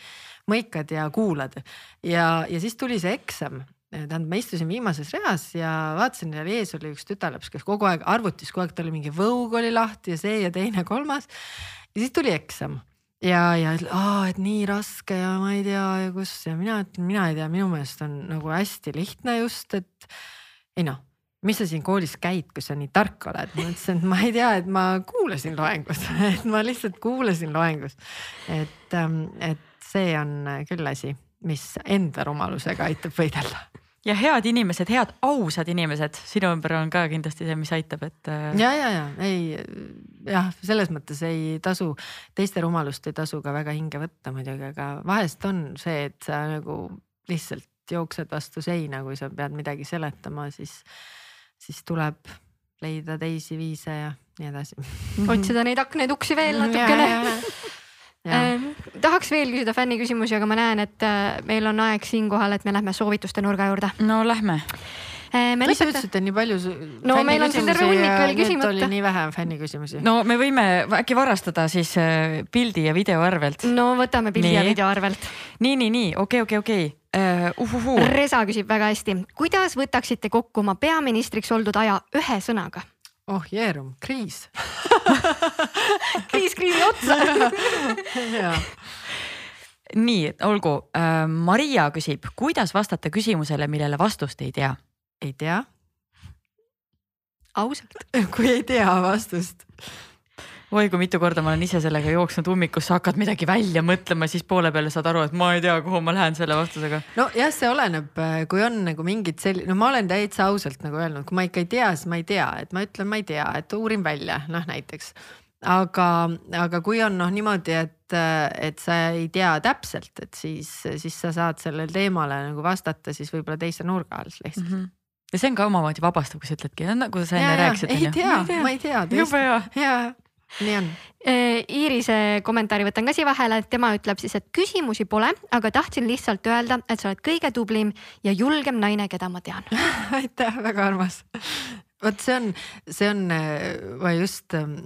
mõikad ja kuulad. ja, ja siis tuli see eksam tähendab, ma istusin viimases reas ja vaatasin, seal ees oli üks tütarlaps, kes kogu aeg arvutis, kogu aeg tal oli mingi võug oli lahti ja see ja teine, kolmas. Ja siis tuli eksam ja, ja aa, et nii raske ja ma ei tea ja kus ja mina mina ei tea, minu meelest on nagu hästi lihtne just, et ei noh mis sa siin koolis käid, kui sa nii tark oled? ma ütlesin, et ma ei tea, et ma kuulasin loengus et ma lihtsalt kuulasin loengus. et, ähm, et see on küll asi, mis enda rumalusega aitab võidelda ja head inimesed, head ausad inimesed sinu ümber on ka kindlasti see, mis aitab, et. Äh, ja, ja, ja ei jah, selles mõttes ei tasu, teiste rumalust ei tasu ka väga hinge võtta muidugi, aga vahest on see, et sa nagu lihtsalt jooksed vastu seina, kui sa pead midagi seletama, siis, siis tuleb leida teisi viise ja nii edasi. otsida neid aknaid, uksi veel natukene Äh, tahaks veel küsida fänniküsimusi, aga ma näen, et äh, meil on aeg siinkohal, et me lähme soovituste nurga juurde. no lähme äh,. mis sa ütlesid, et nii palju. no meil on siin terve hunnik veel küsimata. oli nii vähe fänniküsimusi. no me võime äkki varastada siis äh, pildi ja video arvelt. no võtame pildi nii. ja video arvelt. nii, nii, nii okei okay,, okei okay,, okei uh,. Uhuhu. Resa küsib väga hästi, kuidas võtaksite kokku oma peaministriks oldud aja ühe sõnaga? Oh jeerum, kriis kriis kriisi otsa nii, olgu äh,. Maria küsib, kuidas vastata küsimusele, millele vastust ei tea? ei tea. ausalt kui ei tea vastust oi kui mitu korda ma olen ise sellega jooksnud ummikusse, hakkad midagi välja mõtlema, siis poole peale saad aru, et ma ei tea, kuhu ma lähen selle vastusega. nojah, see oleneb, äh, kui on nagu mingid sellised, no ma olen täitsa ausalt nagu öelnud, kui ma ikka ei tea, siis ma ei tea, et ma ütlen, ma ei tea, et uurin välja, noh näiteks aga, aga kui on noh niimoodi, et, et sa ei tea täpselt, et siis, siis sa saad sellele teemale nagu vastata siis võib-olla teise nurga alt lihtsalt mm. -hmm ja see on ka omamoodi vabastav, kui sa ütledki, nagu sa enne rääkisid. ei tea, ma ei tea. jube hea. Nii on. Äh, Iirise kommentaari võtan ka siia vahele, tema ütleb siis, et küsimusi pole, aga tahtsin lihtsalt öelda, et sa oled kõige tublim ja julgem naine, keda ma tean aitäh, väga armas. vot see on, see on, ma just ähm,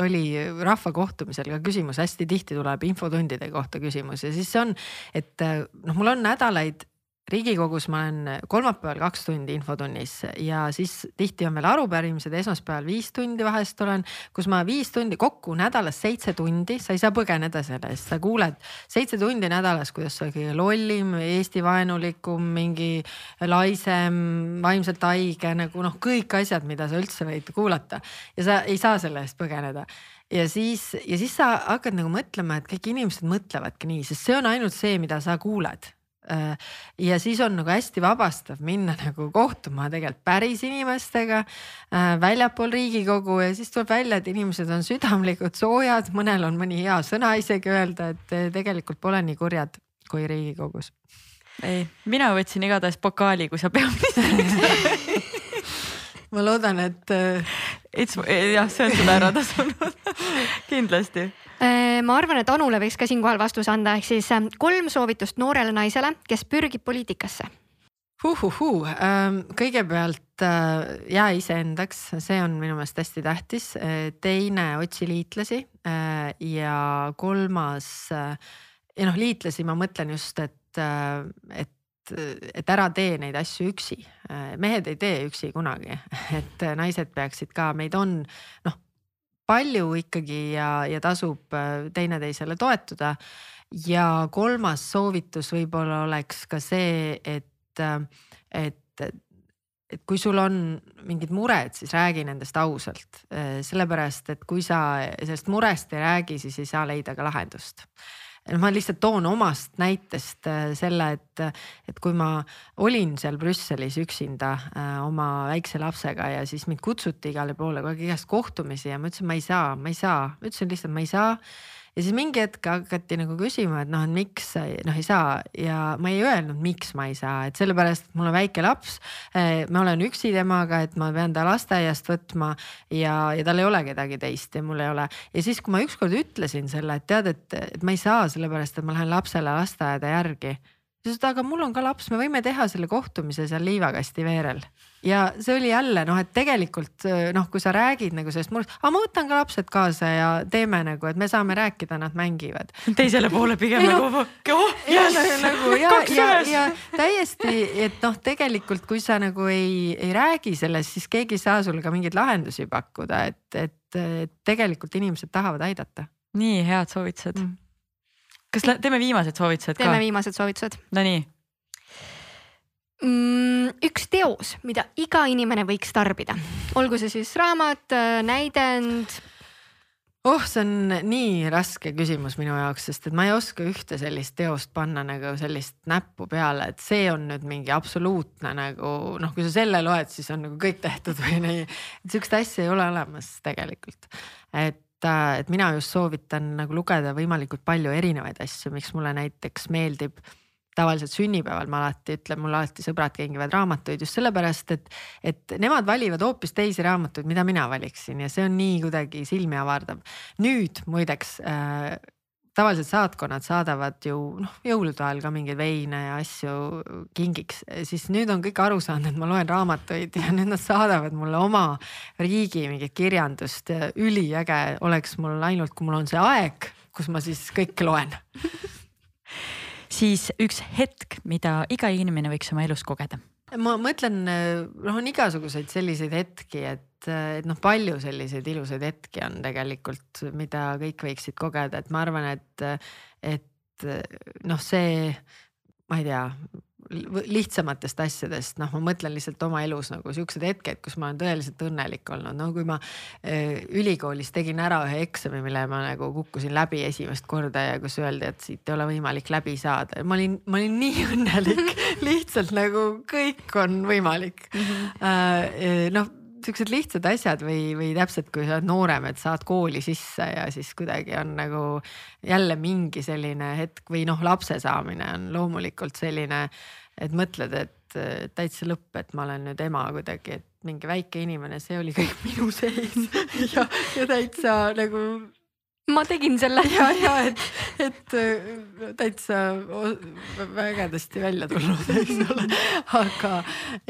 oli rahvakohtumisel ka küsimus, hästi tihti tuleb infotundide kohta küsimus ja siis see on, et noh, mul on nädalaid riigikogus ma olen kolmapäeval kaks tundi infotunnis ja siis tihti on veel arupärimised, esmaspäeval viis tundi vahest olen, kus ma viis tundi kokku nädalas seitse tundi, sa ei saa põgeneda selle eest, sa kuuled seitse tundi nädalas, kuidas sa kõige lollim, Eesti vaenulikum, mingi laisem, vaimselt haige nagu noh, kõik asjad, mida sa üldse võid kuulata. Ja sa ei saa selle eest põgeneda. Ja siis, ja siis sa hakkad nagu mõtlema, et kõik inimesed mõtlevadki nii, sest see on ainult see, mida sa kuuled ja siis on nagu hästi vabastav minna nagu kohtuma tegelikult päris inimestega äh, väljapool Riigikogu ja siis tuleb välja, et inimesed on südamlikud, soojad, mõnel on mõni hea sõna isegi öelda, et tegelikult pole nii kurjad kui Riigikogus. ei, mina võtsin igatahes pokaali, kui sa peaministriks ma loodan, et. Äh, jah, see on sulle ära tasunud kindlasti Äh, ma arvan, et Anule võiks ka siinkohal vastuse anda, ehk siis äh, kolm soovitust noorele naisele, kes pürgib poliitikasse Uhuhuu, ähm, kõigepealt äh, jää iseendaks, see on minu meelest hästi tähtis. teine, otsi liitlasi ja kolmas ja noh, liitlasi ma mõtlen just, et, et, et ära tee neid asju üksi. mehed ei tee üksi kunagi, et naised peaksid ka, meid on noh palju ikkagi ja, ja tasub äh, teineteisele toetuda. ja kolmas soovitus võib-olla oleks ka see, et, äh, et, et kui sul on mingid mured, siis räägi nendest ausalt. Äh, sellepärast, et kui sa sellest murest ei räägi, siis ei saa leida ka lahendust ma lihtsalt toon omast näitest äh, selle, et, et kui ma olin seal Brüsselis üksinda äh, oma väikse lapsega ja siis mind kutsuti igale poole kogu aeg igast kohtumisi ja ma ütlesin, ma ei saa, ma ei saa, ütlesin lihtsalt, ma ei saa ja siis mingi hetk hakati nagu küsima, et noh, et miks noh ei saa ja ma ei öelnud, miks ma ei saa, et sellepärast, et mul on väike laps. Eh, ma olen üksi temaga, et ma pean ta lasteaiast võtma ja, ja tal ei ole kedagi teist ja mul ei ole. ja siis, kui ma ükskord ütlesin selle, et tead, et, et ma ei saa, sellepärast et ma lähen lapsele lasteaeda järgi siis ta, aga mul on ka laps, me võime teha selle kohtumise seal liivakasti veerel. ja see oli jälle noh, et tegelikult noh, kui sa räägid nagu sellest murest, aga ma võtan ka lapsed kaasa ja teeme nagu, et me saame rääkida, nad mängivad. teisele poole pigem nagu oh, nagu, nagu ja, ja, ja täiesti, et noh, tegelikult kui sa nagu ei, ei räägi sellest, siis keegi ei saa sulle ka mingeid lahendusi pakkuda, et, et, et tegelikult inimesed tahavad aidata. nii head soovitused mm kas teeme viimased soovitused ka? teeme viimased soovitused. Nonii mm,. üks teos, mida iga inimene võiks tarbida, olgu see siis raamat, näidend. oh, see on nii raske küsimus minu jaoks, sest et ma ei oska ühte sellist teost panna nagu sellist näppu peale, et see on nüüd mingi absoluutne nagu noh, kui sa selle loed, siis on nagu kõik tehtud või nii. et sihukest asja ei ole olemas tegelikult, et et mina just soovitan nagu lugeda võimalikult palju erinevaid asju, miks mulle näiteks meeldib tavaliselt sünnipäeval ma alati ütlen, mul alati sõbrad kingivad raamatuid just sellepärast, et, et nemad valivad hoopis teisi raamatuid, mida mina valiksin ja see on nii kuidagi silmi avardav. nüüd muideks äh, tavaliselt saatkonnad saadavad ju noh, jõulude ajal ka mingeid veine ja asju kingiks, siis nüüd on kõik aru saanud, et ma loen raamatuid ja nüüd nad saadavad mulle oma riigi mingit kirjandust. üliäge oleks mul ainult, kui mul on see aeg, kus ma siis kõike loen. Siis üks hetk, mida iga inimene võiks oma elus kogeda. Ma mõtlen, noh, on igasuguseid selliseid hetki, et, et noh, palju selliseid ilusaid hetki on tegelikult, mida kõik võiksid kogeda, et ma arvan, et, et noh, see, ma ei tea lihtsamatest asjadest, noh, ma mõtlen lihtsalt oma elus nagu siuksed hetked, kus ma olen tõeliselt õnnelik olnud, no kui ma äh, ülikoolis tegin ära ühe eksami, mille ma nagu kukkusin läbi esimest korda ja kus öeldi, et siit ei ole võimalik läbi saada, ma olin, ma olin nii õnnelik lihtsalt nagu kõik on võimalik mm. -hmm. Äh, noh siuksed lihtsad asjad või, või täpselt, kui sa oled noorem, et saad kooli sisse ja siis kuidagi on nagu jälle mingi selline hetk või noh, lapse saamine on loomulikult selline, et mõtled, et täitsa lõpp, et ma olen nüüd ema kuidagi, et mingi väike inimene, see oli kõik minu sees ja, ja täitsa nagu ma tegin selle. ja, ja et, et äh, täitsa vägedasti välja tulnud, eks ole, aga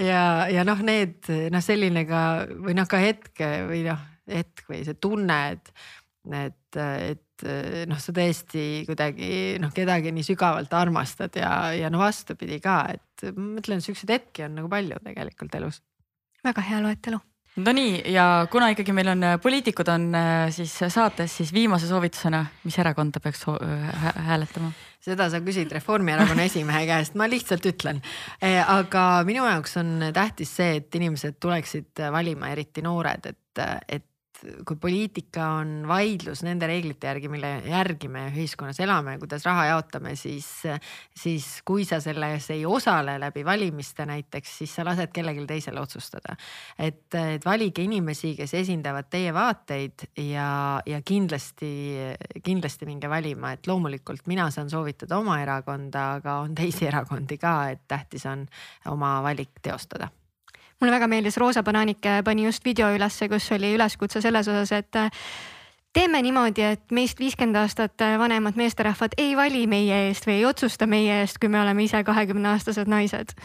ja, ja noh, need noh, selline ka või noh, ka hetk või noh, hetk või see tunne, et, et, et noh, sa tõesti kuidagi noh, kedagi nii sügavalt armastad ja, ja no vastupidi ka, et ma mõtlen, siukseid hetki on nagu palju tegelikult elus. väga hea loetelu Nonii ja kuna ikkagi meil on poliitikud on siis saates, siis viimase soovitusena, mis erakonda peaks hääletama? seda sa küsid Reformierakonna esimehe käest, ma lihtsalt ütlen. Äh, aga minu jaoks on tähtis see, et inimesed tuleksid valima, eriti noored, et, et kui poliitika on vaidlus nende reeglite järgi, mille järgi me ühiskonnas elame, kuidas raha jaotame, siis, siis kui sa selles ei osale läbi valimiste näiteks, siis sa lased kellelgi teisel otsustada. et, et valige inimesi, kes esindavad teie vaateid ja, ja kindlasti, kindlasti minge valima, et loomulikult mina saan soovitada oma erakonda, aga on teisi erakondi ka, et tähtis on oma valik teostada mulle väga meeldis, Roosa Bananike pani just video ülesse, kus oli üleskutse selles osas, et äh, teeme niimoodi, et meist viiskümmend aastat äh, vanemad meesterahvad ei vali meie eest või ei otsusta meie eest, kui me oleme ise kahekümne aastased naised.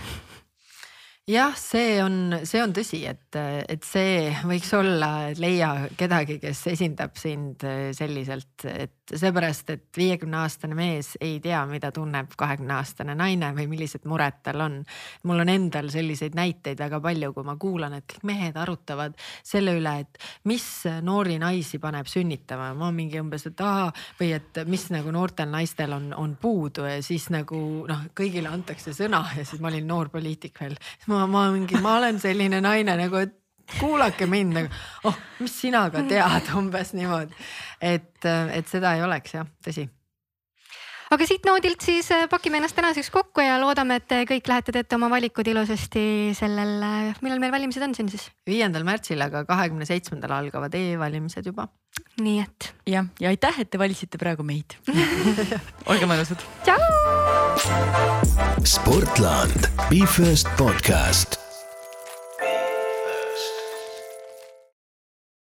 Jah, see on, see on tõsi, et, et see võiks olla, leia kedagi, kes esindab sind selliselt, et seepärast, et viiekümne aastane mees ei tea, mida tunneb kahekümne aastane naine või millised mured tal on. mul on endal selliseid näiteid väga palju, kui ma kuulan, et kõik mehed arutavad selle üle, et mis noori naisi paneb sünnitama, ma mingi umbes, et aa või et mis nagu noortel naistel on, on puudu ja siis nagu noh, kõigile antakse sõna ja siis ma olin noor poliitik veel ma, ma mingi, ma olen selline naine nagu, et kuulake mind nagu, oh, mis sina ka tead, umbes niimoodi. et, et seda ei oleks jah, tõsi aga siit noodilt siis äh, pakime ennast tänaseks kokku ja loodame, et te kõik lähete teete oma valikud ilusasti sellel, millal meil valimised on siin siis? viiendal märtsil, aga kahekümne seitsmendal algavad e-valimised juba. nii et. jah, ja aitäh, et te valisite praegu meid olge mõnusad. tšau. Sportland, Be First podcast